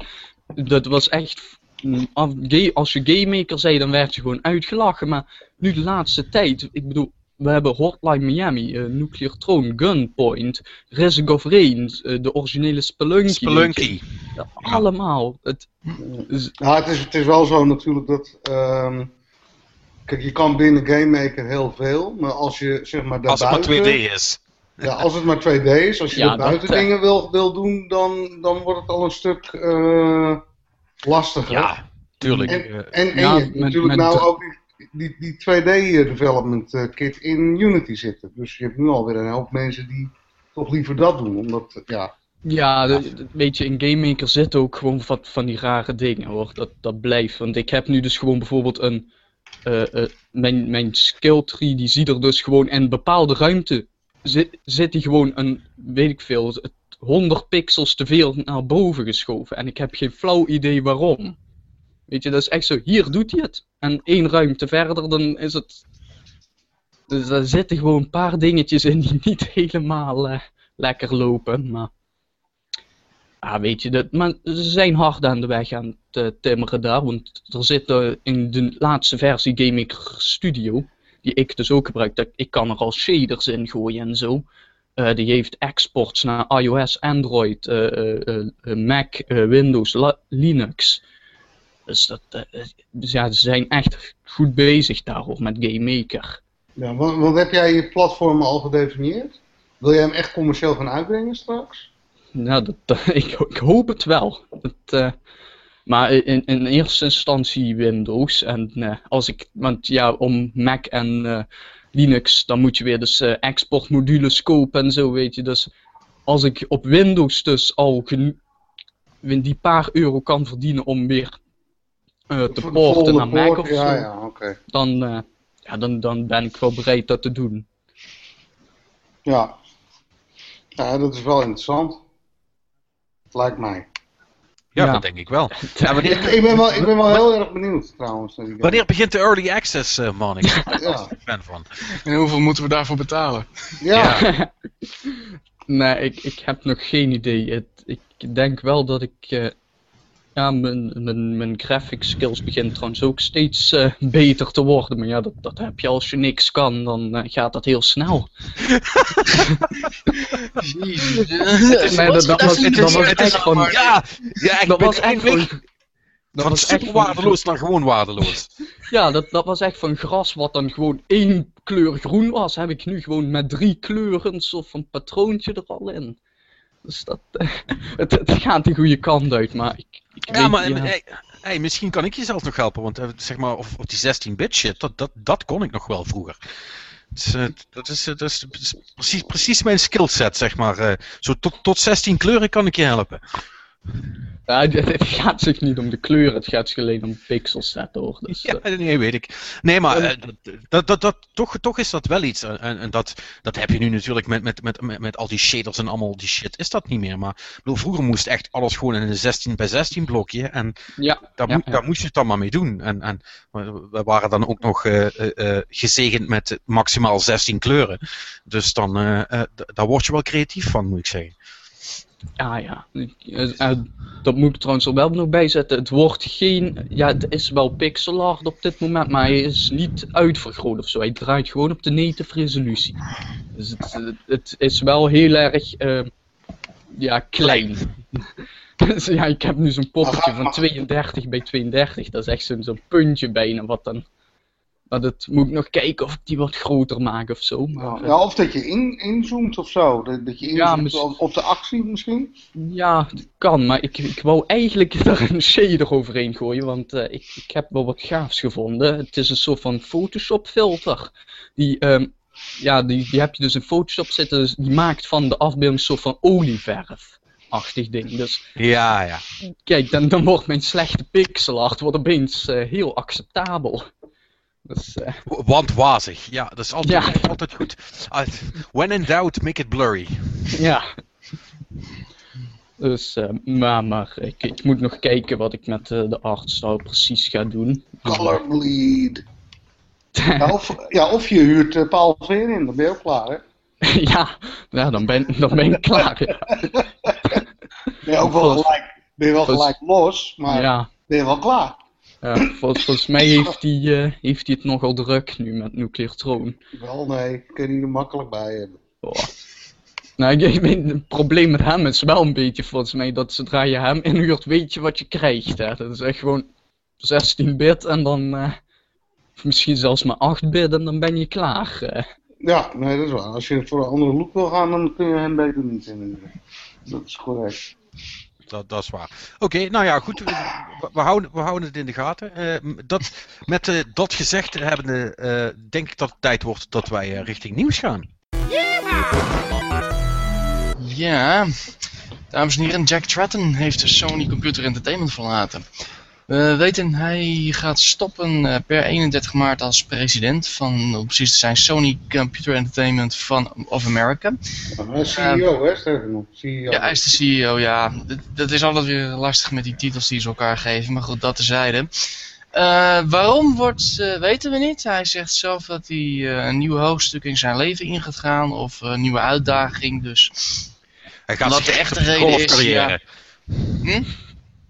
dat was echt. mm, Als je GameMaker zei, dan werd je gewoon uitgelachen. Maar nu de laatste tijd, ik bedoel, we hebben Hotline Miami, eh, Nuclear Throne, Gunpoint, Risk of Rain, eh, de originele Spelunky.
Spelunky.
Ja, allemaal. Het, is-
Nou, het is, het is wel zo natuurlijk dat. ehm, kijk, je kan binnen GameMaker heel veel, maar als je zeg maar
Als het maar
daarbuiten.
2D is.
Ja, als het maar 2D is, als je
Ja,
buiten
dat, eh.
dingen wil, wil doen, dan, dan wordt het al een stuk eh, lastiger.
Ja, tuurlijk.
En,
eh,
en, en
Ja,
je hebt
met-
natuurlijk
met
nou ook die, die, die 2D development eh, kit in Unity zitten. Dus je hebt nu alweer een hoop mensen die toch liever dat doen. Omdat, eh, ja,
Ja, de- de- weet je, in GameMaker zitten ook gewoon van die rare dingen hoor. Dat, dat blijft. Want ik heb nu dus gewoon bijvoorbeeld een. eh, eh, mijn, mijn skill tree die ziet er dus gewoon in bepaalde ruimte. Zit, zit die gewoon een, weet ik veel, het- 100 pixels te veel naar boven geschoven. En ik heb geen flauw idee waarom. Weet je, dat is echt zo, hier doet hij het. En één ruimte verder, dan is het. Dus daar zitten gewoon een paar dingetjes in die niet helemaal eh, lekker lopen. Maar. Ja, weet je, dat, maar ze zijn hard aan de weg aan het eh, timmeren daar. Want er zit eh, in de laatste versie GameMaker Studio, die ik dus ook gebruik, dat, ik kan er al shaders in gooien en zo. Die heeft exports naar iOS, Android, Mac, Windows, Linux. Dus dat, eh, dus ja, ze zijn echt goed bezig daarover met GameMaker.
ja want, want heb jij je platform al gedefinieerd? Wil jij hem echt commercieel gaan uitbrengen straks?
Nou, dat, ik, ik hoop het wel. Dat, eh, maar in, in eerste instantie Windows. En eh, als ik, want ja, om Mac en eh, Linux, dan moet je weer dus eh, exportmodules kopen en zo, weet je. Dus als ik op Windows dus al die paar euro kan verdienen om weer eh, te porten naar Mac
poort?
of zo,
Ja, ja, oké.
Dan, eh, ja, dan, dan ben ik wel bereid dat te doen.
Ja. ja, dat is wel interessant. Lijkt mij.
ja,
ja.
dat denk ik wel. Ja, wanneer,
Ik, ik, ben wel, ik ben wel heel erg benieuwd trouwens.
wanneer begint de early access, eh, man? Ik ben
Ja.
fan van.
En hoeveel moeten we daarvoor betalen?
Ja,
Nee, ik, ik heb nog geen idee. Het, ik denk wel dat ik. Ja, mijn, mijn, mijn graphic skills begint trouwens ook steeds eh, beter te worden. Maar ja, dat, dat heb je als je niks kan, dan eh, gaat dat heel snel.
Jezus.
Nee, dat, dat was,
Het
dat was echt van.
allemaal-
Ja, ja ik
Dat
ben
was echt van.
eindelijk
Dat was echt
waardeloos naar gewoon waardeloos.
Ja, dat, dat was echt van gras wat dan gewoon één kleur groen was. Heb ik nu gewoon met drie kleuren een soort van patroontje er al in. Dus dat, het, het gaat de goede kant uit, maar ik, ik
Ja,
weet,
maar
ja.
hey, hey, misschien kan ik je zelfs nog helpen, want eh, zeg maar, of, of die 16-bit shit, dat, dat, dat kon ik nog wel vroeger. Dus, eh, dat is, eh, dat is, dat is precies, precies mijn skillset, zeg maar. zo tot, tot 16 kleuren kan ik je helpen.
Ja, het, gaat zich niet om de kleur, het gaat zich alleen om pixels zetten hoor. Dus,
Ja,
eh,
nee, weet ik. Nee, maar eh, dat, dat, dat, toch, toch is dat wel iets. En, en dat, dat heb je nu natuurlijk met, met, met, met, met al die shaders en allemaal die shit. Is dat niet meer. Maar bedoel, vroeger moest echt alles gewoon in een 16 bij 16 blokje. En
ja,
daar,
ja,
moet,
ja.
daar moest je het dan maar mee doen. En, en we waren dan ook nog eh, eh, eh, gezegend met maximaal 16 kleuren. Dus dan, eh, eh, daar word je wel creatief van, moet ik zeggen.
Ja, ja. Eh, eh, dat moet ik trouwens er wel nog bij zetten. Het wordt geen. Ja, het is wel pixel art op dit moment, maar hij is niet uitvergroot of zo. Hij draait gewoon op de native resolutie. Dus het, het, is wel heel erg. eh, ja, klein. dus ja, ik heb nu zo'n poppetje van 32 bij 32. Dat is echt zo'n zo'n puntje bijna wat dan. Maar dat moet ik nog kijken of ik die wat groter maak of zo. Maar,
Ja, of dat je in, inzoomt of zo. Dat, dat je inzoomt op, op de actie misschien.
Ja, het kan, maar ik, ik wou eigenlijk er een shader overheen gooien, want eh, ik, ik heb wel wat gaafs gevonden. Het is een soort van Photoshop filter. Die, ehm, ja, die, die heb je dus in Photoshop zitten, dus die maakt van de afbeelding een soort van olieverf-achtig ding. Dus
Ja, ja.
kijk, dan, dan wordt mijn slechte pixel art wordt opeens eh, heel acceptabel. Dus, eh,
Want wazig. Ja, dat is altijd,
Ja.
altijd goed. Uh, when in doubt, make it blurry.
ja. Dus, eh, maar, maar ik, ik moet nog kijken wat ik met eh, de artstyle precies ga doen.
Color bleed. Ja, of, ja, of je huurt Paul Veer in, dan ben je ook klaar, hè?
ja, ja dan, ben, dan ben ik klaar. Ja.
Ben je ook wel gelijk, ben je wel gelijk los, maar
Ja,
ben je wel klaar.
Ja, volgens, volgens mij heeft hij, eh, heeft hij het nogal druk nu met Nuclear Throne.
Wel, nee, ik kan hier er makkelijk bij hebben.
Oh. Nou, ik, weet, het probleem met hem is wel een beetje volgens mij dat zodra je hem inhuurt, weet je wat je krijgt. Hè? Dat is echt gewoon 16 bit en dan eh, misschien zelfs maar 8 bit en dan ben je klaar.
Ja, nee, dat is waar. Als je voor een andere look wil gaan, dan kun je hem beter niet inhuren. Dat is correct.
Dat, dat is waar. Oké, nou ja, goed. We, houden, we houden het in de gaten. Eh, dat, met eh, dat gezegd hebbende, eh, denk ik dat het tijd wordt dat wij richting nieuws gaan.
Ja, dames en heren, Jack Tratton heeft Sony Computer Entertainment verlaten. We weten, hij gaat stoppen eh, per 31 maart als president van, om precies te zijn, Sony Computer Entertainment van, of America.
Hij is CEO, hè, sterker nog. CEO.
Ja, hij is de CEO, ja. Dat, dat is altijd weer lastig met die titels die ze elkaar geven, maar goed, dat terzijde. Eh waarom wordt, eh, weten we niet. Hij zegt zelf dat hij eh, een nieuw hoofdstuk in zijn leven in gaat gaan, of eh, een nieuwe uitdaging, dus...
Hij gaat zich
de echte reden is,
golfcarrière.
Hm?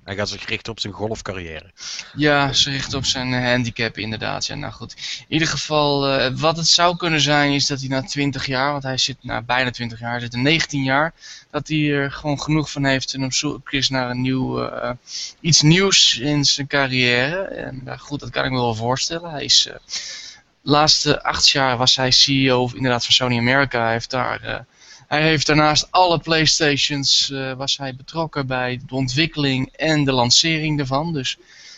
Hij gaat zich richten op zijn golfcarrière.
Ja, ze richten op zijn eh, handicap inderdaad. Ja, nou goed. In ieder geval, eh, wat het zou kunnen zijn is dat hij na 20 jaar, want hij zit na bijna 20 jaar, zit er 19 jaar, dat hij er gewoon genoeg van heeft en op zoek is naar een nieuw, eh, iets nieuws in zijn carrière. En nou goed, dat kan ik me wel voorstellen. Hij is, de laatste acht jaar was hij CEO inderdaad van Sony America. Hij heeft daar... hij heeft daarnaast alle Playstations eh, was hij betrokken bij de ontwikkeling en de lancering daarvan. Dus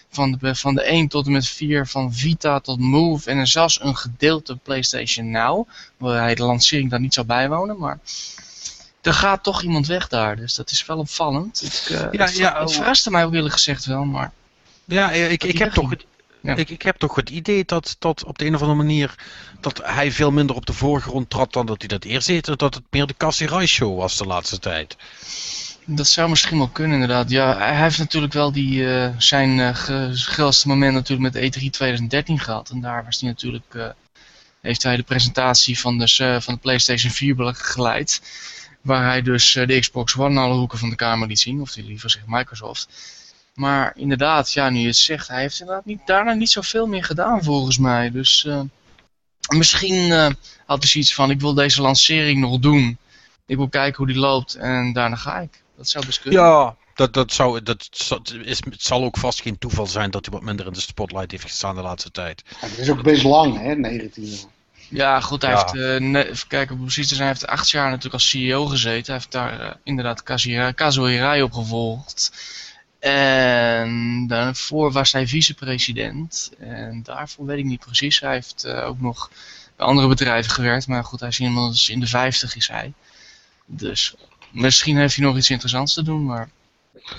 van de, van de 1 tot en met 4, van Vita tot Move en zelfs een gedeelte PlayStation Now, waar hij de lancering daar niet zou bijwonen, maar er gaat toch iemand weg daar, dus dat is wel opvallend. Ik, eh,
Ja,
het,
ja,
het verraste mij ook eerlijk gezegd wel, maar
Ja, ik, ik, heb toch het,
Ja.
ik, ik heb toch het idee dat, dat op de een of andere manier dat hij veel minder op de voorgrond trad dan dat hij dat eerst deed. Dat het meer de Cassie Rice show was de laatste tijd.
Dat zou misschien wel kunnen, inderdaad. Ja, hij heeft natuurlijk wel die, eh, zijn grootste moment natuurlijk met E3 2013 gehad. En daar was hij natuurlijk, eh, heeft hij de presentatie van de, van de PlayStation 4 begeleid. Waar hij dus de Xbox One alle hoeken van de kamer liet zien. Of die liever zegt Microsoft. Maar inderdaad, ja, nu je het zegt, hij heeft inderdaad niet, daarna niet zoveel meer gedaan volgens mij. Dus eh, misschien eh, had hij zoiets van, ik wil deze lancering nog doen. Ik wil kijken hoe die loopt en daarna ga ik. Dat zou best kunnen.
Ja, dat, dat, zou, dat is, het zal ook vast geen toeval zijn dat hij wat minder in de spotlight heeft gestaan de laatste tijd.
Ja, het is ook best lang, hè, 19 jaar.
Ja, goed, hij
Ja.
heeft, eh, ne- even kijken, precies te zijn, hij heeft acht jaar natuurlijk als CEO gezeten. Hij heeft daar inderdaad Kazuhira- Kazuo Hirai opgevolgd. En daarvoor was hij vicepresident. En daarvoor weet ik niet precies. Hij heeft eh, ook nog bij andere bedrijven gewerkt. Maar goed, hij is inmiddels in de vijftig is hij. Dus misschien heeft hij nog iets interessants te doen, maar...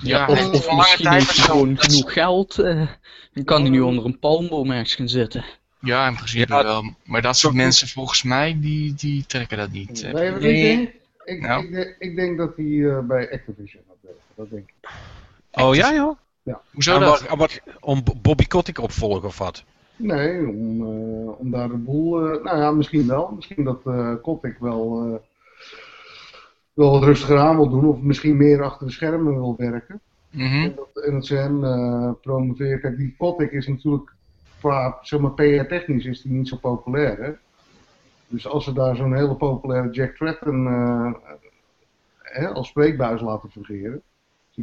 Ja, hij
Of, misschien
tijd
heeft hij gewoon
dat
genoeg geld. eh, dan kan hij nu onder een palmboom ergens gaan zitten.
Ja, in principe
Ja.
wel. Maar dat soort mensen volgens mij, die, die trekken dat niet.
Je wat ik
Nee.
denk? Ik,
Nou.
ik, denk- ik denk dat hij eh, bij Activision gaat werken. Dat denk ik.
Oh ja, joh?
Hoezo
En
dat?
wat, om Bobby Kotick opvolgen of wat?
Nee, om, eh, om daar de boel... eh, nou ja, misschien wel. Misschien dat eh Kotick wel, eh, wel wat rustiger aan wil doen. Of misschien meer achter de schermen wil werken.
Mhm.
En dat, en dat ze hem promoveren. Kijk, die Kotick is natuurlijk qua zeg maar, PR-technisch is die niet zo populair. Hè? Dus als ze daar zo'n hele populaire Jack Tratton eh, hè, als spreekbuis laten fungeren,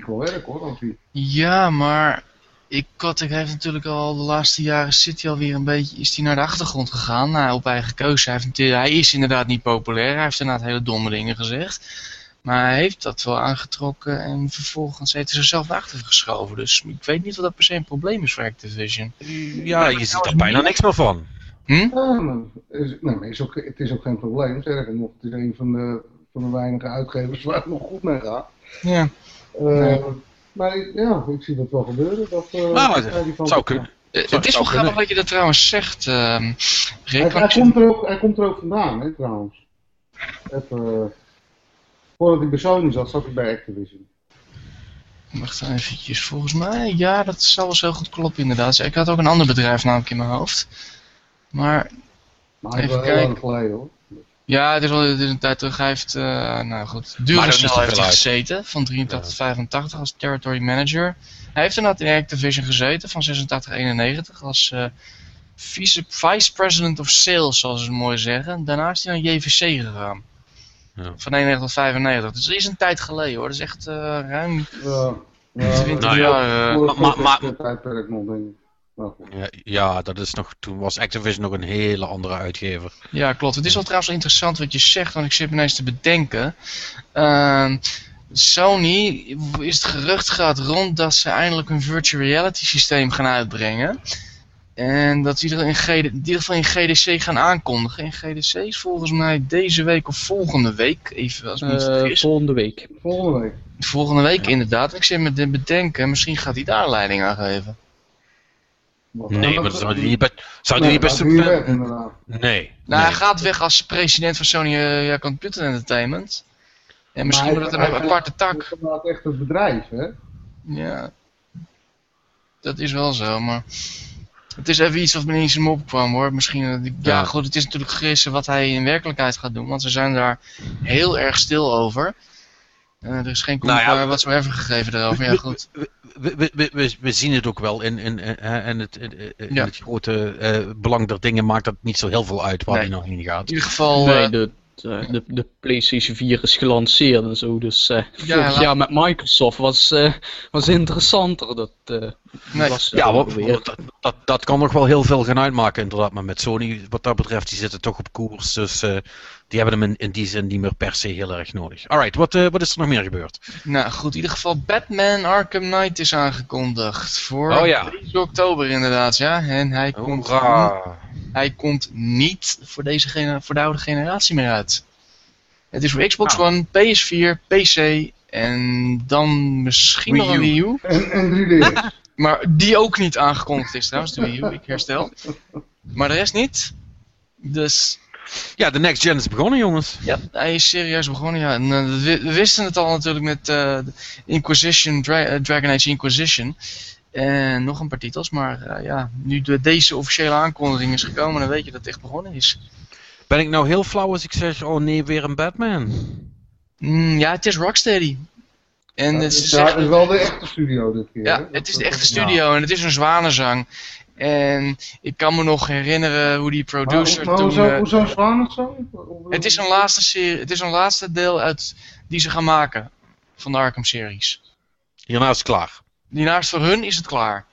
wel werk hoor. Die...
Ja, maar ik, Kotick heeft natuurlijk al de laatste jaren zit hij alweer een beetje, is hij naar de achtergrond gegaan. Nou, op eigen keuze. Hij, heeft, natuurlijk- hij is inderdaad niet populair. Hij heeft inderdaad hele domme dingen gezegd. Maar hij heeft dat wel aangetrokken en vervolgens heeft hij zichzelf naar achter geschoven. Dus ik weet niet of dat per se een probleem is voor Activision.
Ja, je ziet er bijna niks meer van.
Hm?
Ja, maar is, ook, het is ook geen probleem. Sterker nog, het is een van de, van de weinige uitgevers waar het nog goed mee gaat.
Ja.
Eh, Maar ja, ik zie dat wel gebeuren. Dat, eh,
Nou, het zou kunnen.
Het is wel grappig dat je dat trouwens zegt, ehm Rick.
Hij, komt er ook, hij komt er ook vandaan, hè, trouwens. Even, eh, voordat hij bij Sony zat, zat hij bij Activision.
Wacht eventjes, volgens mij, ja, dat zal wel zo goed kloppen inderdaad. Ik had ook een ander bedrijf namelijk in mijn hoofd. Maar
Maar
Even
wel heel lang
kijken.
geleden, hoor.
Ja, het is al het is een tijd terug. Hij heeft, eh, nou goed,
Maar
Duracell heeft hij gezeten, van 83 tot 85 als territory manager. Hij heeft inderdaad in Activision gezeten, van 86 tot 91 als eh, vice, vice president of sales, zoals ze het mooi zeggen. Daarna is hij naar JVC gegaan.
Ja.
Van 91 tot 95. Dus dat is een tijd geleden hoor. Dat is echt eh, ruim
Ja, ja,
20
Nou ja,
jaar. eh,
maar-
voor
maar- Ja, ja, dat is nog, toen was Activision nog een hele andere uitgever.
Ja, klopt. Het is wel trouwens wel interessant wat je zegt, want ik zit me ineens te bedenken. Ehm, Sony is het gerucht gaat rond dat ze eindelijk een virtual reality systeem gaan uitbrengen. En dat er in, GD, in ieder geval in GDC gaan aankondigen. En GDC is volgens mij deze week of volgende week, even als ik me niet
Eh, volgende week.
Volgende week.
Volgende week inderdaad. Ik zit me te bedenken, misschien gaat hij daar leiding aan geven.
Wat-
Nee, maar dat zou die niet best, zou
Nee,
die niet best
inderdaad.
Nee.
Nou,
nee.
hij gaat weg als president van Sony eh, ja, Computer Entertainment. En misschien wordt het
hij-
een aparte
Het
tak.
is inderdaad echt het bedrijf, hè?
Ja, dat is wel zo, maar het is even iets wat me niet in me opkwam hoor. Misschien, eh, Ja. goed, het is natuurlijk gissen wat hij in werkelijkheid gaat doen, want ze zijn daar heel erg stil over. Eh, er is geen
Nou ja,
commentaar whatsoever gegeven daarover, ja goed.
We, we, we, we, we zien het ook wel in, in, in, in het, in, in
Ja.
het grote eh, belang der dingen maakt dat niet zo heel veel uit waar
Nee.
die nog heen gaat.
In ieder geval,
Nee,
eh,
de, de, de, de PlayStation 4 is gelanceerd en zo. Dus eh vorig
laat-
jaar met Microsoft was, eh, was interessanter. Dat eh,
Nee.
was
Ja,
eh,
wat, dat, dat, dat kan nog wel heel veel gaan uitmaken inderdaad. Maar met Sony, wat dat betreft, die zitten toch op koers. Dus eh, die hebben hem in, in die zin niet meer per se heel erg nodig. Alright, wat, eh, wat is er nog meer gebeurd?
nou goed, in ieder geval Batman Arkham Knight is aangekondigd voor
Oh ja.
3 oktober inderdaad, ja. En hij komt. Hij komt niet voor, deze voor de oude generatie meer uit. Het is voor Xbox
Nou.
One, PS4, PC en dan misschien
Wii
nog een
U.
Wii U.
En, en 3D.
Maar die ook niet aangekondigd is trouwens, de Wii U. Ik herstel. Maar de rest niet. Dus
Ja, de next gen is begonnen, jongens.
ja, hij is serieus begonnen. Ja. En, eh, we, we wisten het al natuurlijk met eh, Inquisition, Dra- eh, Dragon Age Inquisition. En nog een paar titels. Maar eh, ja, nu de, deze officiële aankondiging is gekomen, dan weet je dat het echt begonnen is.
Ben ik nou heel flauw als ik zeg, oh nee, weer een Batman?
Mm, ja, het is Rocksteady. En
Ja,
het is,
het wel de echte studio dit keer.
ja,
hè?
het is de echte studio en het is een zwanenzang. En ik kan me nog herinneren hoe die
Maar,
producer
maar
toen...
hoezo,
eh,
hoezo het zo? Hoe-
het is een laatste serie, het is een laatste deel uit die ze gaan maken van de Arkham series.
Hierna is het klaar.
Hiernaast voor hun is het klaar.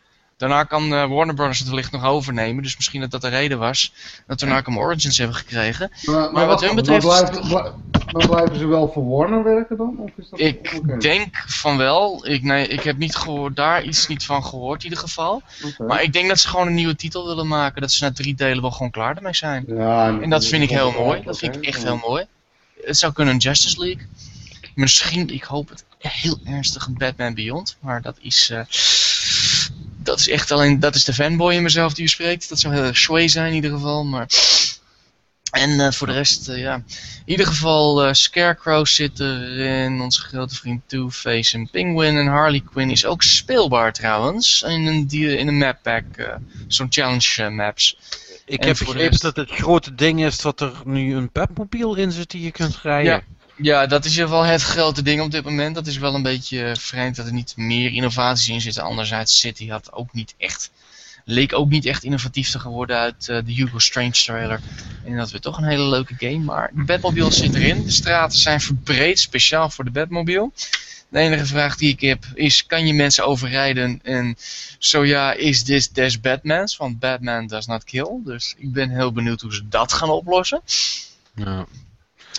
Daarna kan eh, Warner Bros. het wellicht nog overnemen. Dus misschien dat dat de reden was dat we Arkham Origins hebben gekregen.
Maar,
Maar wat hun betreft-
Maar blijven, bl- maar blijven ze wel voor Warner werken dan? Of is dat
Ik denk van wel. Ik, nee, ik heb niet gehoord, daar iets niet van gehoord in ieder geval. Maar ik denk dat ze gewoon een nieuwe titel willen maken. Dat ze na drie delen wel gewoon klaar ermee zijn.
Ja,
En dat vind ik heel mooi. Dat vind ik echt heel mooi. Het zou kunnen een Justice League. Misschien, ik hoop het heel ernstig, een Batman Beyond. Maar dat is... eh, dat is echt alleen... Dat is de fanboy in mezelf die u spreekt. Dat zou heel erg sway zijn in ieder geval. Maar... En eh, voor de rest, eh, ja. In ieder geval, eh, Scarecrow zit erin. Onze grote vriend Two-Face en Penguin. En Harley Quinn is ook speelbaar trouwens. In een, in een map pack. Zo'n challenge maps.
Ik
En
heb begrepen
rest-
dat het grote ding is dat er nu een petmobiel in zit die je kunt rijden.
Ja. Ja, dat is in ieder geval het grote ding op dit moment. Dat is wel een beetje eh, vreemd dat er niet meer innovaties in zitten. Anderzijds, City had ook niet echt, leek ook niet echt innovatief te geworden uit eh, de Hugo Strange trailer. En dat werd toch een hele leuke game. Maar de Batmobile zit erin. De straten zijn verbreed, speciaal voor de Batmobile. De enige vraag die ik heb is, kan je mensen overrijden? En zo ja, is this des Batmans? Want Batman does not kill. Dus ik ben heel benieuwd hoe ze dat gaan oplossen.
Ja.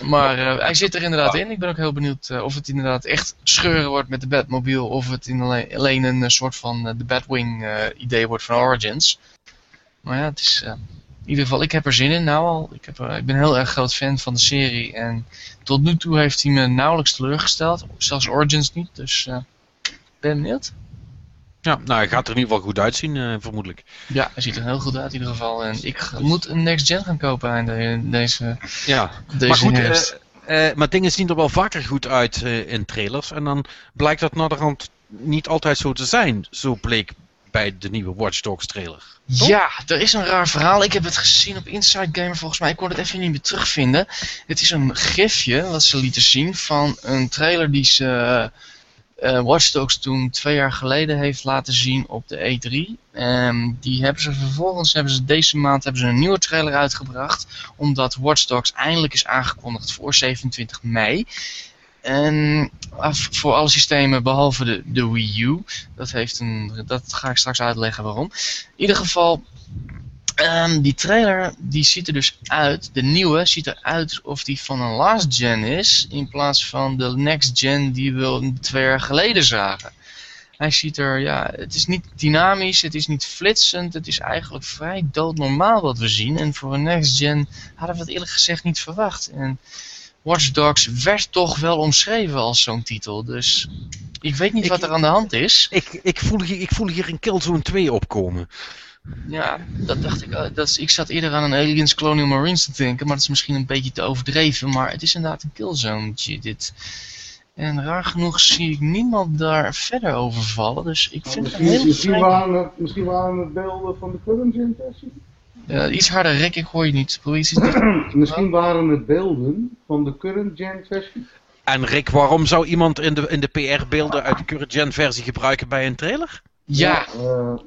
Maar eh, hij zit er inderdaad in. Ik ben ook heel benieuwd eh, of het inderdaad echt scheuren wordt met de Batmobile. Of het in alleen, alleen een eh, soort van de Batwing idee wordt van Origins. Maar ja, het is... in ieder geval, ik heb er zin in nou al. Ik, heb, ik ben een heel erg groot fan van de serie. En tot nu toe heeft hij me nauwelijks teleurgesteld. Zelfs Origins niet. Dus ben benieuwd.
Ja, nou, hij gaat er in ieder geval goed uitzien, eh, vermoedelijk.
Ja, hij ziet er heel goed uit in ieder geval. En ik moet een next gen gaan kopen aan de, deze,
Ja,
deze
maar goed, eh, eh, maar dingen zien er wel vaker goed uit in trailers. En dan blijkt dat naderhand niet altijd zo te zijn. Zo bleek bij de nieuwe Watch Dogs trailer. toch?
Ja, er is een raar verhaal. Ik heb het gezien op Inside Gamer volgens mij. Ik kon het even niet meer terugvinden. Het is een gifje wat ze lieten zien van een trailer die ze eh Watch Dogs toen twee jaar geleden heeft laten zien op de E3. Ehm, die hebben ze vervolgens, hebben ze deze maand hebben ze een nieuwe trailer uitgebracht. Omdat Watch Dogs eindelijk is aangekondigd voor 27 mei. En voor alle systemen behalve de, de Wii U. Dat, heeft een, dat ga ik straks uitleggen waarom. In ieder geval, ehm, die trailer die ziet er dus uit, de nieuwe ziet eruit of die van een last gen is, in plaats van de next gen die we twee jaar geleden zagen. Hij ziet er, ja, het is niet dynamisch, het is niet flitsend, het is eigenlijk vrij doodnormaal wat we zien. En voor een next gen hadden we het eerlijk gezegd niet verwacht. En Watch Dogs werd toch wel omschreven als zo'n titel, dus ik weet niet
Ik-
wat er aan de hand is.
Ik, ik, voel hier, ik voel hier een Killzone 2 opkomen.
Ja, dat dacht ik. eh, Dat is, ik zat eerder aan een Aliens Colonial Marines te denken, maar dat is misschien een beetje te overdreven. Maar het is inderdaad een killzone dit. En raar genoeg zie ik niemand daar verder over vallen. Dus ik vind het een
Misschien,
heel
misschien, waren het, misschien waren het beelden van de current gen versie.
Ja, iets harder, Rick, ik hoor je niet. Dichter.
Misschien waren het beelden van de current gen versie.
En Rick, waarom zou iemand in de, in de PR-beelden uit de current gen versie gebruiken bij een trailer?
Ja,
eh,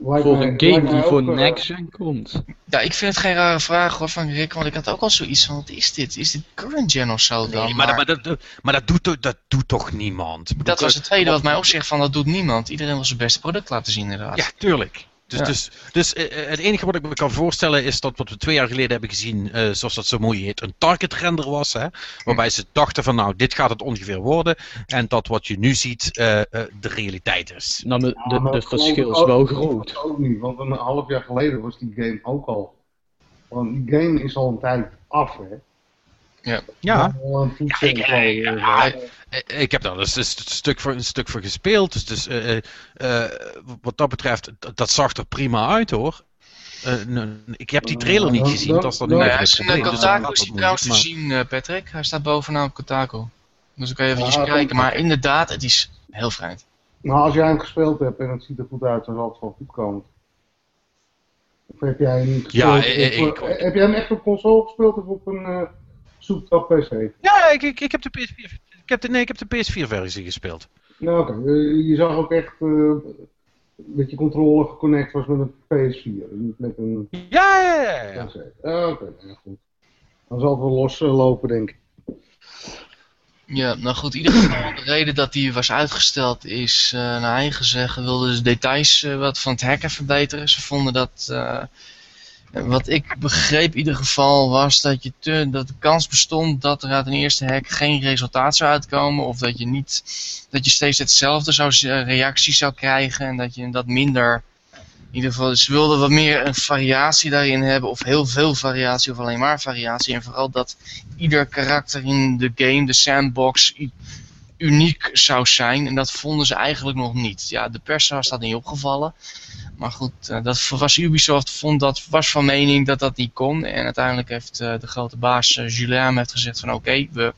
Voor een
lijkt
game die voor
eh,
next gen komt.
ja, ik vind het geen rare vraag hoor van Rick, want ik had ook al zoiets van, wat is dit? Is dit current gen of zo dan?
Nee, maar, maar, dat, maar dat, doet, toch- dat doet toch niemand?
Dat was het tweede wat mij opzegt van, dat doet niemand. Iedereen wil zijn beste product laten zien inderdaad.
Ja, tuurlijk. Dus,
Ja.
dus, dus eh, het enige wat ik me kan voorstellen is dat wat we twee jaar geleden hebben gezien, eh, zoals dat zo mooi heet, een target render was. Hè, waarbij ze dachten van nou, dit gaat het ongeveer worden. En dat wat je nu ziet eh, eh, de realiteit is.
Nou, de, de,
dat geloof
verschil is wel groot.
Ook niet, want een half jaar geleden was die game ook al. Want die game is al een tijd af, hè?
Ja, Ja, ik- ja, ik heb daar dus een stuk voor, een stuk voor gespeeld. Dus, dus eh, eh, eh, wat dat betreft, dat, dat zag er prima uit hoor. Eh, ik heb die trailer niet gezien, dat is dan
hij is in de
Dus dat
is hij trouwens te zien, eh, Patrick. Hij staat bovenaan Kotaku. Dus dan kan je eventjes
Ja,
kijken. Maar inderdaad, het is heel vreemd.
Maar als jij hem gespeeld hebt en het ziet er goed uit, dan zal het wel goed komen. Of heb jij hem niet
Ja,
gespeeld? op,
ik-
heb jij hem echt op console gespeeld of op een eh PC?
Ja, ik, ik, ik heb de PS4, ik heb de, nee, ik heb de PS4-versie gespeeld.
Nou, oké. Eh, je zag ook echt eh, dat je controller geconnect was met een PS4. Niet met een
Ja, ja, ja. ja, ja.
Ah, oké, ja, goed. Dan zal het wel loslopen, denk ik.
Ja, nou goed, in ieder geval de reden dat die was uitgesteld is, eh, naar eigen zeggen, wilden ze details eh, wat van het hacken verbeteren. Ze vonden dat, eh, wat ik begreep in ieder geval, was dat, je dat de kans bestond dat er uit een eerste hack geen resultaat zou uitkomen. Of dat je niet, dat je steeds hetzelfde zou, reactie zou krijgen en dat je dat minder... In ieder geval, ze wilden wat meer een variatie daarin hebben, of heel veel variatie, of alleen maar variatie. En vooral dat ieder karakter in de game, de sandbox, uniek zou zijn. En dat vonden ze eigenlijk nog niet. Ja, de pers was dat niet opgevallen. Maar goed, eh, dat was Ubisoft vond dat, was van mening dat dat niet kon. En uiteindelijk heeft eh, de grote baas uh, Julien heeft gezegd van oké, we,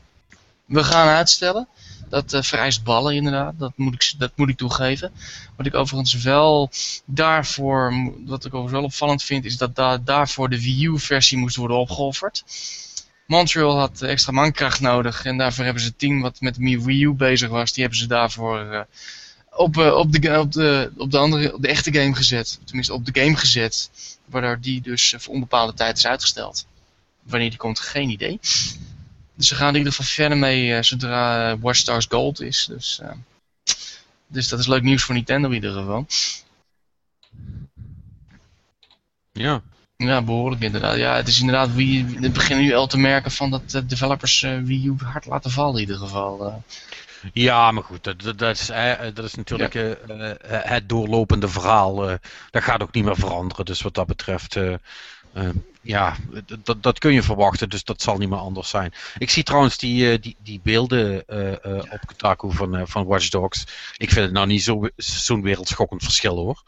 we gaan uitstellen. Dat eh, vereist ballen inderdaad, dat moet, ik, dat moet ik toegeven. Wat ik overigens wel daarvoor, wat ik overigens wel opvallend vind, is dat da daarvoor de Wii U versie moest worden opgeofferd. Montreal had extra mankracht nodig en daarvoor hebben ze het team wat met Wii U bezig was, die hebben ze daarvoor eh, op, eh, op, de, op, de, op, de andere, op de echte game gezet. Tenminste op de game gezet, waardoor die dus eh, voor onbepaalde tijd is uitgesteld. Wanneer die komt, geen idee. Dus ze gaan er in ieder geval verder mee eh, zodra eh, Watch Stars Gold is. Dus, dus dat is leuk nieuws voor Nintendo in ieder geval.
Ja.
Ja, behoorlijk inderdaad. Ja, het is inderdaad, wie, we beginnen nu al te merken van dat de developers eh, Wii U hard laten vallen in ieder geval.
Ja, maar goed, dat, dat, is, dat is natuurlijk eh, eh, het doorlopende verhaal. eh, dat gaat ook niet meer veranderen. Dus wat dat betreft, ja, dat, dat kun je verwachten. Dus dat zal niet meer anders zijn. Ik zie trouwens die, die, die beelden op Kotaku van, van Watch Dogs. Ik vind het nou niet zo- zo'n wereldschokkend verschil hoor.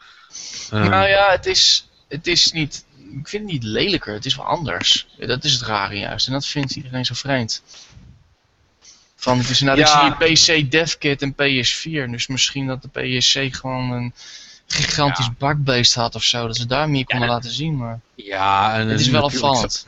Nou ja, het is, het is niet, ik vind het niet lelijker, het is wel anders. Dat is het rare juist en dat vindt iedereen zo vreemd. Van, is inderdaad,
Ja.
ik zie PC DevKit en PS4, dus misschien dat de PSC gewoon een gigantisch bakbeest had of zo, dat ze daar meer konden
Ja.
laten zien, maar
ja, en
het is wel opvallend.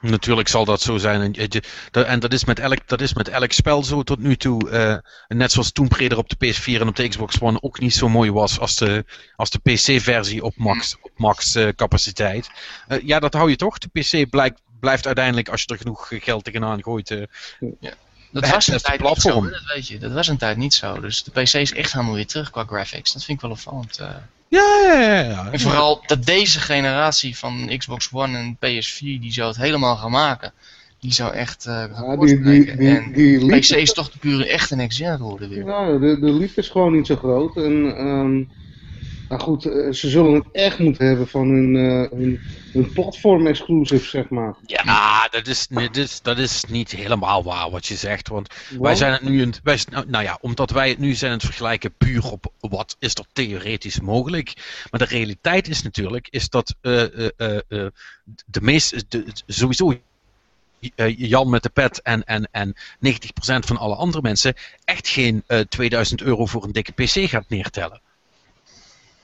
Natuurlijk zal dat zo zijn. En, en dat, is met elk, dat is met elk spel zo tot nu toe. eh, net zoals Tomb Raider op de PS4 en op de Xbox One ook niet zo mooi was als de, als de PC-versie op max, op max eh, capaciteit. Eh, ja, dat hou je toch. De PC blijkt, blijft uiteindelijk, als je er genoeg geld tegenaan gooit. eh,
Dat was een tijd niet zo, dat weet je. Dat was een tijd niet zo. Dus de PC is echt helemaal weer terug qua graphics. Dat vind ik wel opvallend. eh.
ja, ja, ja, ja.
En vooral dat deze generatie van Xbox One en PS4, die zou het helemaal gaan maken. Die zou echt eh
Ja, die, die,
breken.
die,
En
die
PC is toch de pure echte next gen geworden weer.
nou, de, de lead is gewoon niet zo groot. En, ehm, nou goed, eh, ze zullen het echt moeten hebben van hun, eh, hun, hun platform exclusive, zeg maar.
Ja, dat is, dat, is, dat is niet helemaal waar wat je zegt. Want wij zijn het nu, een, wij, nou, nou ja, omdat wij het nu zijn aan het vergelijken puur op wat is er theoretisch mogelijk. Maar de realiteit is natuurlijk, is dat eh, de meeste, de, sowieso Jan met de pet en, en, en 90% van alle andere mensen echt geen eh 2000 euro voor een dikke PC gaat neertellen.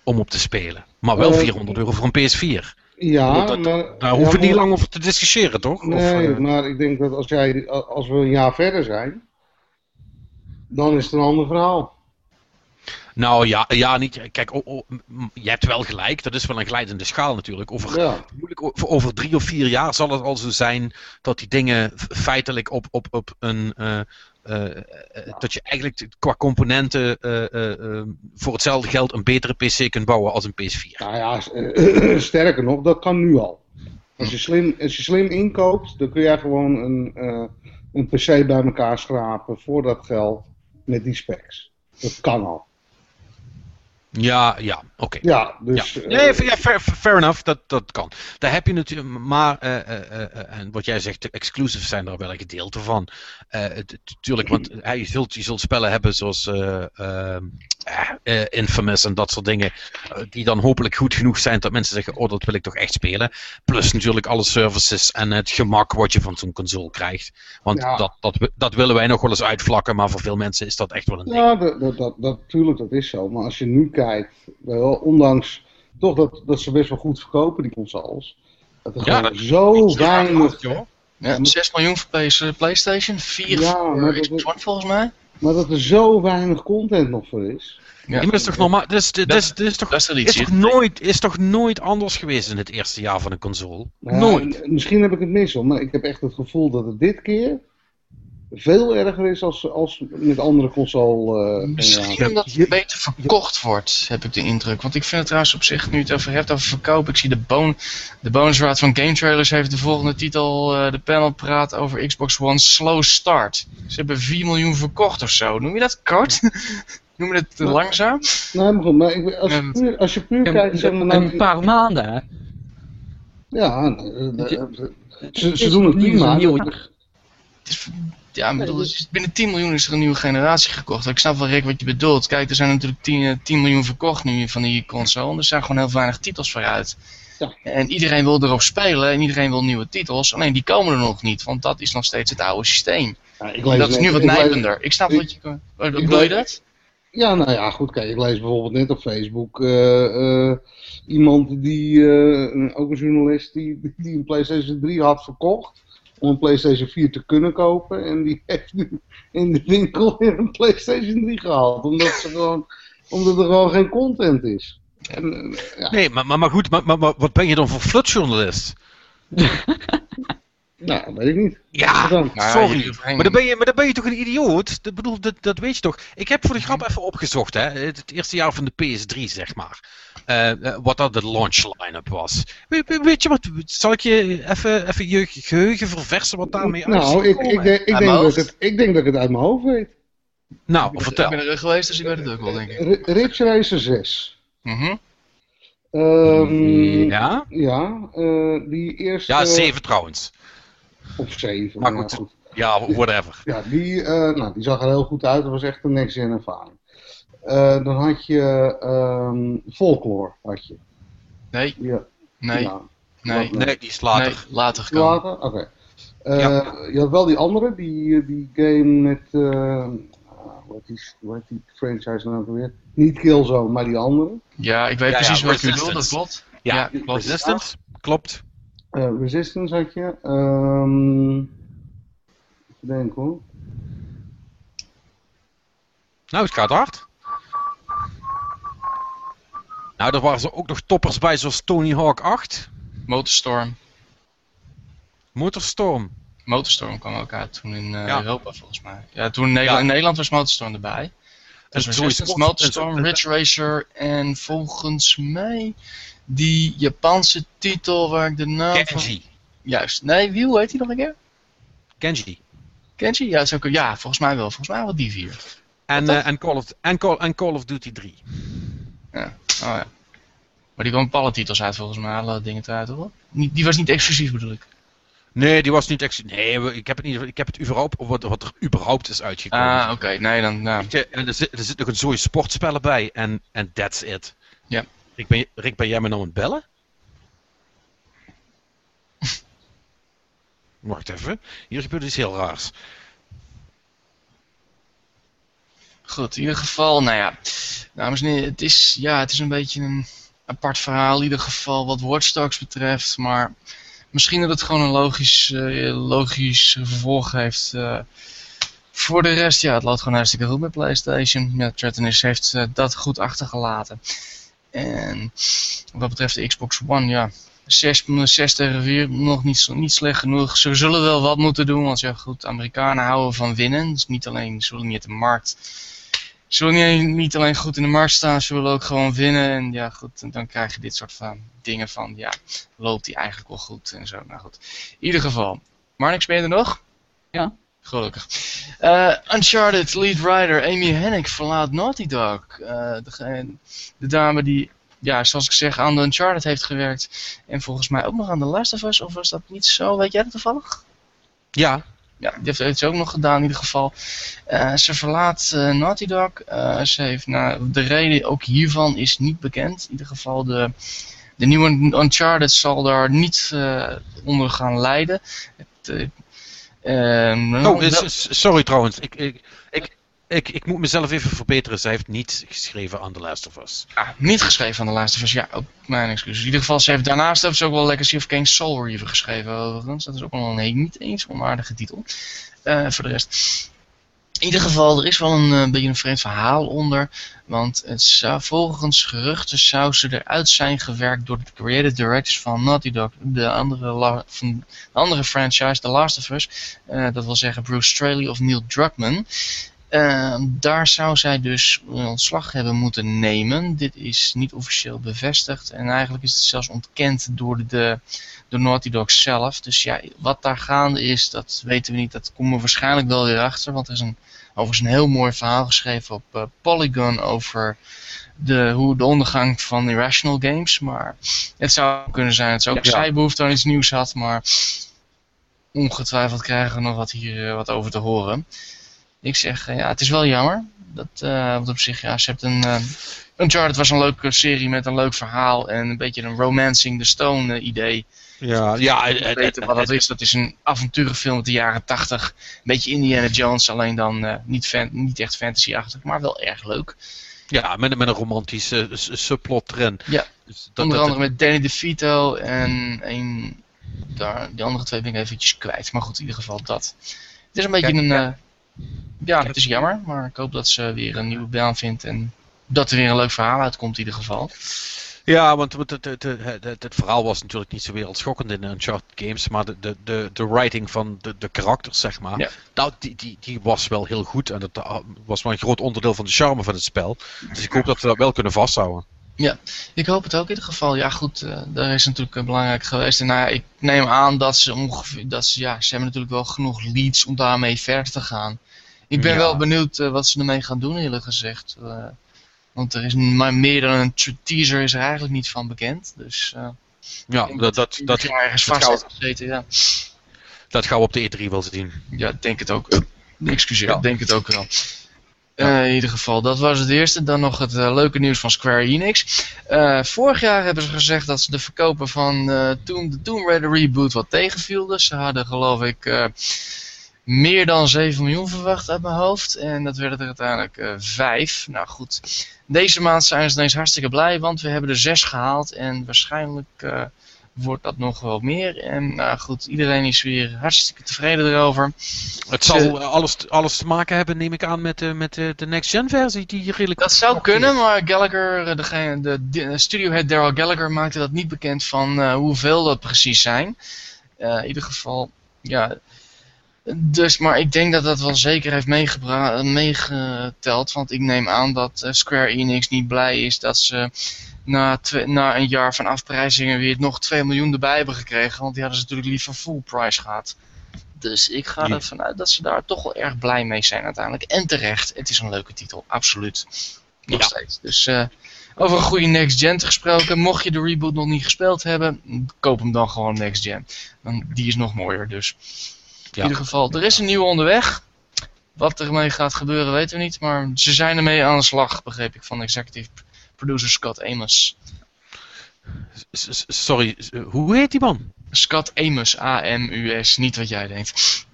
Om op te spelen. Maar wel
Eh,
400 euro voor een PS4.
Ja,
Dat-
maar,
Daar hoeven we
ja,
niet lang over te discussiëren, toch? Of,
Nee,
eh,
maar ik denk dat als, jij, als we een jaar verder zijn, dan is het een ander verhaal.
Nou ja, ja niet. Kijk, je hebt wel gelijk. Dat is wel een glijdende schaal natuurlijk. Over,
Ja.
moeilijk, over, over drie of vier jaar zal het al zo zijn dat die dingen feitelijk op, op, op een. eh, eh, eh, dat je eigenlijk qua componenten eh, eh, eh, voor hetzelfde geld een betere PC kunt bouwen als een PS4.
Nou ja, sterker nog, dat kan nu al. Als je slim, als je slim inkoopt, dan kun jij gewoon een, een PC bij elkaar schrapen voor dat geld met die specs. Dat kan al.
Ja, ja, oké.
Ja, dus. eh,
Nee, ja, fair, fair enough, dat, dat kan. Daar heb je natuurlijk, maar, eh, eh, eh, eh, en wat jij zegt, de exclusives zijn er wel een gedeelte van. Eh, Natuurlijk, want eh, je, zult, je zult spellen hebben zoals eh, eh, eh, Infamous en dat soort dingen, eh, die dan hopelijk goed genoeg zijn dat mensen zeggen, oh, dat wil ik toch echt spelen. Plus natuurlijk alle services en het gemak wat je van zo'n console krijgt. Want
Ja.
dat, dat, dat willen wij nog wel eens uitvlakken, maar voor veel mensen is dat echt wel een ding.
Ja, dat, dat, dat, dat, tuurlijk, dat is zo. Maar als je nu kijkt, wel, ondanks toch dat, dat ze best wel goed verkopen, die consoles. Dat er
Ja, dat-
zo weinig,
joh.
Ja, 6 miljoen voor PS, PlayStation, 4
Ja,
voor
maar dat-
Xbox One volgens mij.
Maar dat er zo weinig content nog voor is.
Ja,
maar dat is toch normaal? Dat is, dat is, is toch,
dat is er
is toch, nooit, is toch nooit anders geweest in het eerste jaar van een console?
Ja,
Nooit.
en Misschien heb ik het mis hoor, maar ik heb echt het gevoel dat het dit keer veel erger is als, als met andere console. eh,
Misschien omdat het beter verkocht wordt, heb ik de indruk. Want ik vind het trouwens op zich, nu je het over hebt, over verkoop. Ik zie de, bon de bonusraad van Game Trailers heeft de volgende titel. eh, de panel praat over Xbox One Slow Start. Ze hebben 4 miljoen verkocht of zo. Noem je dat kort? Noem je dat te
Ja.
langzaam?
Nee, maar goed, maar ik, als, je puur, als je puur kijkt, zeg maar,
een paar maanden, hè.
Ja, eh, eh, ze,
Het
ze
is
doen het prima.
Het is, ja, ik bedoel, het is- binnen 10 miljoen is er een nieuwe generatie gekocht. Ik snap wel, Rick, wat je bedoelt. Kijk, er zijn natuurlijk 10, eh, 10 miljoen verkocht nu van die console. En er zijn gewoon heel weinig titels vooruit.
Ja.
En iedereen wil erop spelen en iedereen wil nieuwe titels. Alleen die komen er nog niet, want dat is nog steeds het oude systeem.
Ja, ik
En
lees
dat is nu wat
ik lees-
nijpender. Ik snap
ik-
wat je... Bedoel je dat?
Ja, nou ja, goed, kijk, ik lees bijvoorbeeld net op Facebook eh, eh, iemand die, eh, ook een journalist, die, die een PlayStation 3 had verkocht om een PlayStation 4 te kunnen kopen. En die heeft nu in de winkel weer een PlayStation 3 gehaald, omdat, ze gewoon, omdat er gewoon geen content is. En, eh, ja,
Nee, maar, maar, maar goed, maar, maar, maar wat ben je dan voor flutjournalist?
nou, weet ik niet.
Ja, sorry. Maar dan, ben je, maar dan ben je toch een idioot? Dat, bedoel, dat, dat weet je toch? Ik heb voor de grap even opgezocht, hè. Het, het eerste jaar van de PS3, zeg maar. Eh, eh, wat dat de launch line-up was. We- we- weet je wat? Zal ik je even, even je geheugen verversen wat daarmee uit is
Nou, ik, ik, denk, ik,
Uit
denk
mijn
dat ik,
hoofd?
het, ik denk dat ik het uit mijn hoofd weet.
Nou,
Ik ben
vertel.
er geweest, dus ik weet het ook wel, denk ik.
Ridge Racer 6.
Mhm.
Ehm,
Ja?
Ja, eh, die eerste...
Ja, 7 trouwens.
Of 7.
Maar
Maar
goed. Ja, whatever.
Ja, die, eh, nou, die zag er heel goed uit. Dat was echt een next-gen ervaring. Eh, dan had je ehm, Folklore. Had je.
Nee,
Ja,
nee,
ja.
nee.
Wat-
Nee, die is later.
Nee, later gekomen.
Later? Oké. Eh, Je had wel die andere, die, die game met... eh, hoe, heet die, hoe heet die franchise nou weer? Niet Killzone, maar die andere.
Ja, ik weet
Ja, ja,
precies wat je bedoelt, dat klopt.
Ja,
Ja, klopt.
Resistance, klopt.
Eh, Resistance had je. Ehm even denken hoor.
Nou, het gaat hard. Nou, daar waren ze ook nog toppers bij, zoals Tony Hawk 8.
Motorstorm.
Motorstorm.
Motorstorm kwam ook uit toen in
Ja.
Europa volgens mij. Ja, toen in Nederland,
Ja.
in Nederland was Motorstorm erbij. Dus
En
Resistance,
Joy Sport-
Motorstorm, Ridge Racer en volgens mij die Japanse titel waar ik de naam van...
Kenji.
Juist. Nee, wie, heet die nog een keer?
Kenji.
Kenji? Ja, zou ik- ja, volgens mij wel. Volgens mij wel die vier.
En, eh, en, Call of, en, Call, en Call of Duty 3.
Ja. Oh ja. Maar die kwam alle titels uit volgens mij, alle dingen eruit hoor. Niet, die was niet exclusief bedoel ik.
Nee, die was niet echt. Nee, ik heb het niet. Ik heb het überhaupt. Wat, wat er überhaupt is uitgekomen.
Ah, oké. Nee, dan, nou.
En er zit, er zit nog een zooi sportspellen bij. En en that's it.
Ja.
Rick, ben, Rick, ben jij me nou aan het bellen? Wacht even. Hier gebeurt iets heel raars.
Goed, in ieder geval, nou ja, dames en heren, het is, ja, het is een beetje een apart verhaal in ieder geval wat Watch betreft, maar misschien dat het gewoon een logisch, eh, logisch vervolg heeft. eh. voor de rest, ja, het loopt gewoon hartstikke goed met PlayStation. Ja, heeft eh, dat goed achtergelaten. En wat betreft de Xbox One, ja, 6, 6 tegen 4, nog niet, niet slecht genoeg. Ze zullen wel wat moeten doen, want ja goed, Amerikanen houden van winnen. Dus niet alleen, ze niet de markt ze willen niet, alleen goed in de markt staan, ze willen ook gewoon winnen. En ja, goed, en dan krijg je dit soort van dingen van, ja, loopt die eigenlijk wel goed en zo. Nou goed, in ieder geval. Marnix, ben je er nog?
Ja.
Gelukkig. Eh, Uncharted lead writer Amy Hennig verlaat Naughty Dog. Eh, degene- de dame die, ja, zoals ik zeg, aan de Uncharted heeft gewerkt. En volgens mij ook nog aan The Last of Us, of was dat niet zo? Weet jij dat toevallig?
Ja.
Ja, die heeft het ook nog gedaan in ieder geval. Eh, ze verlaat eh, Naughty Dog. Eh, ze heeft, nou, de reden ook hiervan is niet bekend. In ieder geval de, de nieuwe Uncharted zal daar niet onder gaan lijden. Het,
Oh, sorry trouwens. Ik, ik, ik, ik, moet mezelf even verbeteren. Zij heeft niet geschreven aan The Last of Us.
Ah, niet geschreven aan de laatste vers. Ja, ook mijn excuses. In ieder geval, ze heeft daarnaast heeft ze ook wel Legacy of Kane Soul Reaver geschreven. Overigens. Dat is ook wel een niet eens onaardige titel. Eh, voor de rest. In ieder geval, er is wel een eh, beetje een vreemd verhaal onder. Want volgens geruchten zou ze eruit zijn gewerkt door de creative directors van Naughty Dog. De andere, van de andere franchise, The Last of Us. Eh, dat wil zeggen Bruce Straley of Neil Druckmann. Eh, daar zou zij dus ontslag hebben moeten nemen. Dit is niet officieel bevestigd. En eigenlijk is het zelfs ontkend door de, door Naughty Dog zelf. Dus ja, wat daar gaande is, dat weten we niet. Dat komen we waarschijnlijk wel weer achter. Want er is een, overigens een heel mooi verhaal geschreven op eh, Polygon over de, hoe de ondergang van Irrational Games. Maar het zou kunnen zijn dat ze ook
Ja.
zij behoefte aan iets nieuws had. Maar ongetwijfeld krijgen we nog wat hier eh, wat over te horen. Ik zeg, eh, ja, het is wel jammer. Dat, eh, want op zich, ja, ze hebt een... eh, Uncharted was een leuke serie met een leuk verhaal en een beetje een romancing the stone idee.
Ja, ja
weten wat dat is. Dat is een avonturenfilm uit de jaren 80. Een beetje Indiana Jones, alleen dan niet, fan, niet echt fantasy-achtig, maar wel erg leuk.
ja met, met een romantische subplot erin.
Ja,
Dus dat,
Onder
dat-
andere met Danny DeVito en een, daar, die andere twee ben ik eventjes kwijt. Maar goed, in ieder geval dat. Het is een beetje
Kijk,
een... eh, ja, het is jammer, maar ik hoop dat ze weer een nieuwe baan vindt en dat er weer een leuk verhaal uitkomt in ieder geval.
Ja, want het, het, het, het, verhaal was natuurlijk niet zo wereldschokkend in Uncharted games, maar de, de, de, de writing van de, de karakters, zeg maar,
Ja.
nou, die, die, die was wel heel goed en dat uh, was wel een groot onderdeel van de charme van het spel. Dus ik hoop dat we dat wel kunnen vasthouden.
Ik hoop het ook in ieder geval. Ja, goed, eh daar is natuurlijk eh, belangrijk geweest. En nou ja, ik neem aan dat ze ongeveer, dat ze, ja, ze hebben natuurlijk wel genoeg leads om daarmee verder te gaan. Ik ben
Ja.
wel benieuwd eh, wat ze ermee gaan doen, eerlijk gezegd. Want er is maar meer dan een teaser is er eigenlijk niet van bekend. Dus
Ja, dat, dat, dat,
je ergens
dat
vast gezeten. Ja.
dat gaan we op de E3 wel zien.
ja, ik denk het ook. Excuseer,
Ja.
ik denk het ook wel. Eh, in ieder geval, dat was het eerste. Dan nog het eh, leuke nieuws van Square Enix. Eh, vorig jaar hebben ze gezegd dat ze de verkopen van de Tomb Raider reboot wat tegenviel. Ze hadden geloof ik meer dan 7 miljoen verwacht uit mijn hoofd. En dat werden er uiteindelijk eh 5. Nou goed, deze maand zijn ze ineens hartstikke blij, want we hebben er 6 gehaald. En waarschijnlijk wordt dat nog wel meer. En nou goed, iedereen is weer hartstikke tevreden erover.
Het zal eh, alles, alles te maken hebben, neem ik aan, met, de met de, de next-gen versie die redelijk...
Dat zou kunnen, maar Gallagher, degene, de, de studiohead Daryl Gallagher maakte dat niet bekend van hoeveel dat precies zijn. In ieder geval, ja. Dus, maar ik denk dat dat wel zeker heeft meegeteld. Want ik neem aan dat Square Enix niet blij is dat ze na, na een jaar van afprijzingen weer nog 2 miljoen erbij hebben gekregen. Want die hadden ze natuurlijk liever full price gehad. Dus ik ga
Ja.
ervan uit dat ze daar toch wel erg blij mee zijn uiteindelijk. En terecht, het is een leuke titel, absoluut. Nog
Ja.
steeds. Dus eh, over een goede next gen gesproken, mocht je de reboot nog niet gespeeld hebben, koop hem dan gewoon next gen. Dan, die is nog mooier dus. In
Ja.
ieder geval, er is een nieuwe onderweg. Wat ermee gaat gebeuren weten we niet, maar ze zijn ermee aan de slag, begreep ik van executive producer Scott Amos.
S- Sorry, hoe heet die man?
Scott Amos, A-M-U-S, niet wat jij denkt.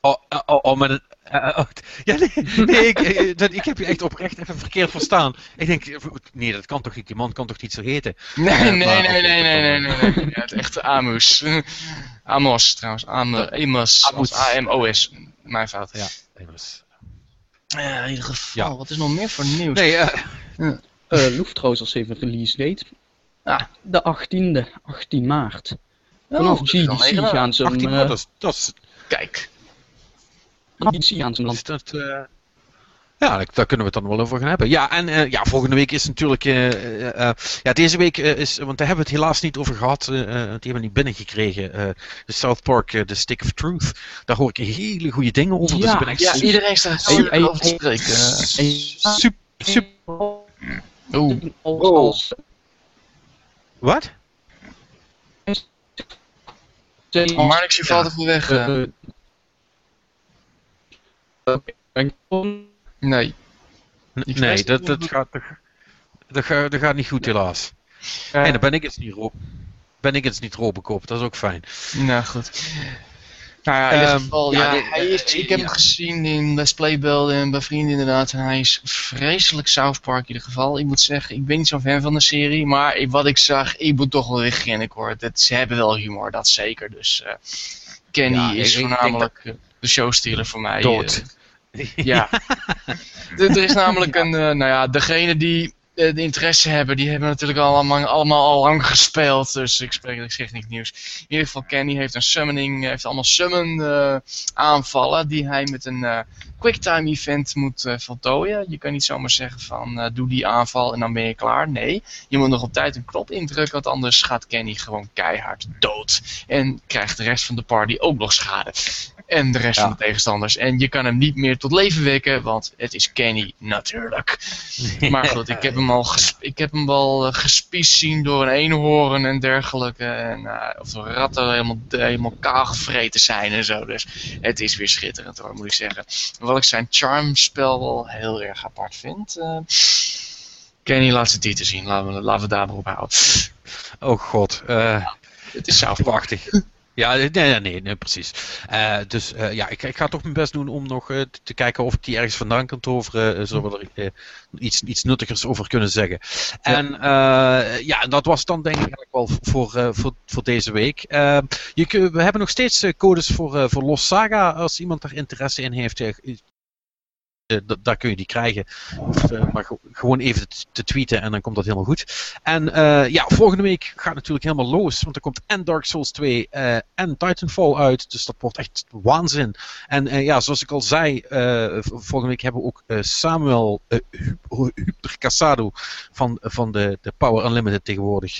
Oh, oh, oh, oh, met een... eh, eh, oh, ja, nee, nee ik, eh, dat, ik heb je echt oprecht even verkeerd verstaan. Ik denk, eh, nee, dat kan toch niet, die man kan toch niet zo heten?
Nee,
Eh,
nee,
maar-
nee, nee, nee, nee, nee, nee. Ja, het echte Amos. Amos trouwens, Am Amos,
Amos.
Mijn fout.
Ja, Amos.
Ja, in ieder geval,
Ja.
wat is nog meer voor nieuws?
Nee, eh,
Eh Luftrausers heeft een release date.
Ah.
De 18e, 18 maart.
Oh,
Vanaf
wel
GDC gaan ze hem,
18
eh,
dat is, dat is,
Kijk,
GDC gaan ze hem
is dat, eh, ja, daar- kunnen we het dan wel over gaan hebben. Ja, en eh, ja, volgende week is natuurlijk, eh, eh, eh, ja, deze week is, want daar hebben we het helaas niet over gehad, eh, eh, die hebben we niet binnengekregen. eh, de South Park, The Stick of Truth. Daar hoor ik hele goede dingen over, dus
Ja,
ik ben echt
ja,
super,
iedereen staat
Hey, hey,
over te
hey.
spreken.
super, super,
Oeh,
als,
Oh.
als,
wat?
oh, Marnix, je valt even weg. eh.
eh, eh,
Nee. Ik
Nee, dat, dat, gaat, dat, dat, gaat, dat gaat niet goed helaas. En dan ben ik eens niet Rob. Ben ik eens niet Robocop, dat is ook fijn.
Nou goed. Nou ja, in ieder
Ehm,
geval,
ja,
ja,
dit-
hij is, ik heb
ja.
hem gezien in Let's Play Bell en bij vrienden inderdaad. En hij is vreselijk South Park in ieder geval. Ik moet zeggen, ik ben niet zo'n fan van de serie. Maar ik- wat ik zag, ik moet toch wel weer grinnik hoor. Dat, ze hebben wel humor, dat zeker. Dus eh, Kenny
Ja,
is
ik- ik
voornamelijk eh, de showstealer voor mij.
Dood.
eh. ja. er er is namelijk een, eh, nou ja, degene die eh, de interesse hebben, die hebben natuurlijk allemaal, allemaal al lang gespeeld. Dus ik spreek, ik zeg niet nieuws. In ieder geval, Kenny heeft een summoning, heeft allemaal summon eh, aanvallen die hij met een eh, quicktime event moet eh, voltooien. Je kan niet zomaar zeggen van eh, doe die aanval en dan ben je klaar. Nee, je moet nog op tijd een knop indrukken, want anders gaat Kenny gewoon keihard dood. En krijgt de rest van de party ook nog schade. En de rest
Ja.
van de tegenstanders. En je kan hem niet meer tot leven wekken, want het is Kenny natuurlijk. Maar goed, ik heb hem al ik heb hem wel uh, gespiest zien door een eenhoorn en dergelijke. En, eh, of door ratten helemaal, helemaal kaal gevreten zijn en zo. Dus het is weer schitterend hoor, moet ik zeggen. Wat ik zijn charm-spel wel heel erg apart vind. eh Kenny laat zijn titel zien, laten we, laten we daar maar op houden.
Oh god. eh,
Het is Park.
Prachtig. Ja, nee, nee, nee, precies. Eh, dus eh, ja, ik, ik ga toch mijn best doen om nog eh, te- kijken of ik die ergens vandaan kan toveren, zodat we er iets, iets nuttigers over kunnen zeggen. En ja, dat was dan denk ik eigenlijk wel voor, voor, voor deze week. Je, we hebben nog steeds codes voor, voor Los Saga, als iemand daar interesse in heeft. Eh, da- daar kun je die krijgen. Eh, maar ge- gewoon even te, te tweeten en dan komt dat helemaal goed. En eh, ja, volgende week gaat natuurlijk helemaal los. Want er komt en Dark Souls 2 eh, en Titanfall uit. Dus dat wordt echt waanzin. En ja, zoals ik al zei, volgende week hebben we ook Samuel Huber Casado van, van de, de Power Unlimited tegenwoordig.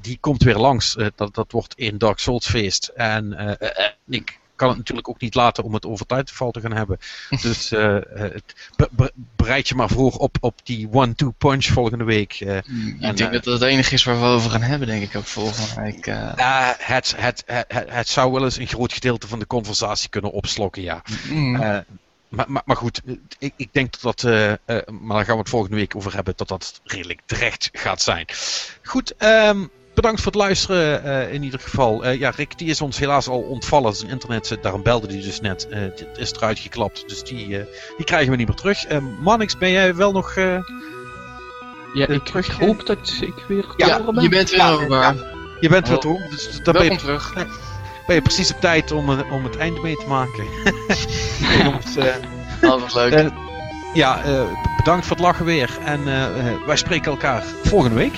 die komt weer langs. Dat, dat wordt een Dark Souls feest. En ik kan het natuurlijk ook niet laten om het over Titanfall te gaan hebben. Dus eh, eh, het, be- be- bereid je maar voor op, op die one-two punch volgende week. eh.
Ik
En,
denk
eh,
dat dat het enige is waar we over gaan hebben, denk ik ook volgende week. eh.
Eh, het, het, het, het, het zou wel eens een groot gedeelte van de conversatie kunnen opslokken, ja.
Mm.
Eh, maar, maar, maar goed, ik, ik denk dat dat, eh, eh, maar daar gaan we het volgende week over hebben, dat dat redelijk terecht gaat zijn. Goed, ehm, bedankt voor het luisteren eh, in ieder geval. Eh, ja, Rick die is ons helaas al ontvallen, zijn internet, eh, daarom belde hij dus net, Eh, het is eruit geklapt, dus die, eh, die krijgen we niet meer terug. Mannix, ben jij wel nog... eh,
Ja, ik
terug,
hoop dat ik weer te
Ja,
horen ben.
je bent weer
Ja,
hoorbaar.
je bent weer toe, dus dan ben je
Welkom terug.
ben je precies op tijd om, om het einde mee te maken. Eh,
Oh, wat leuk.
Ja, eh, bedankt voor het lachen weer. En wij spreken elkaar volgende week.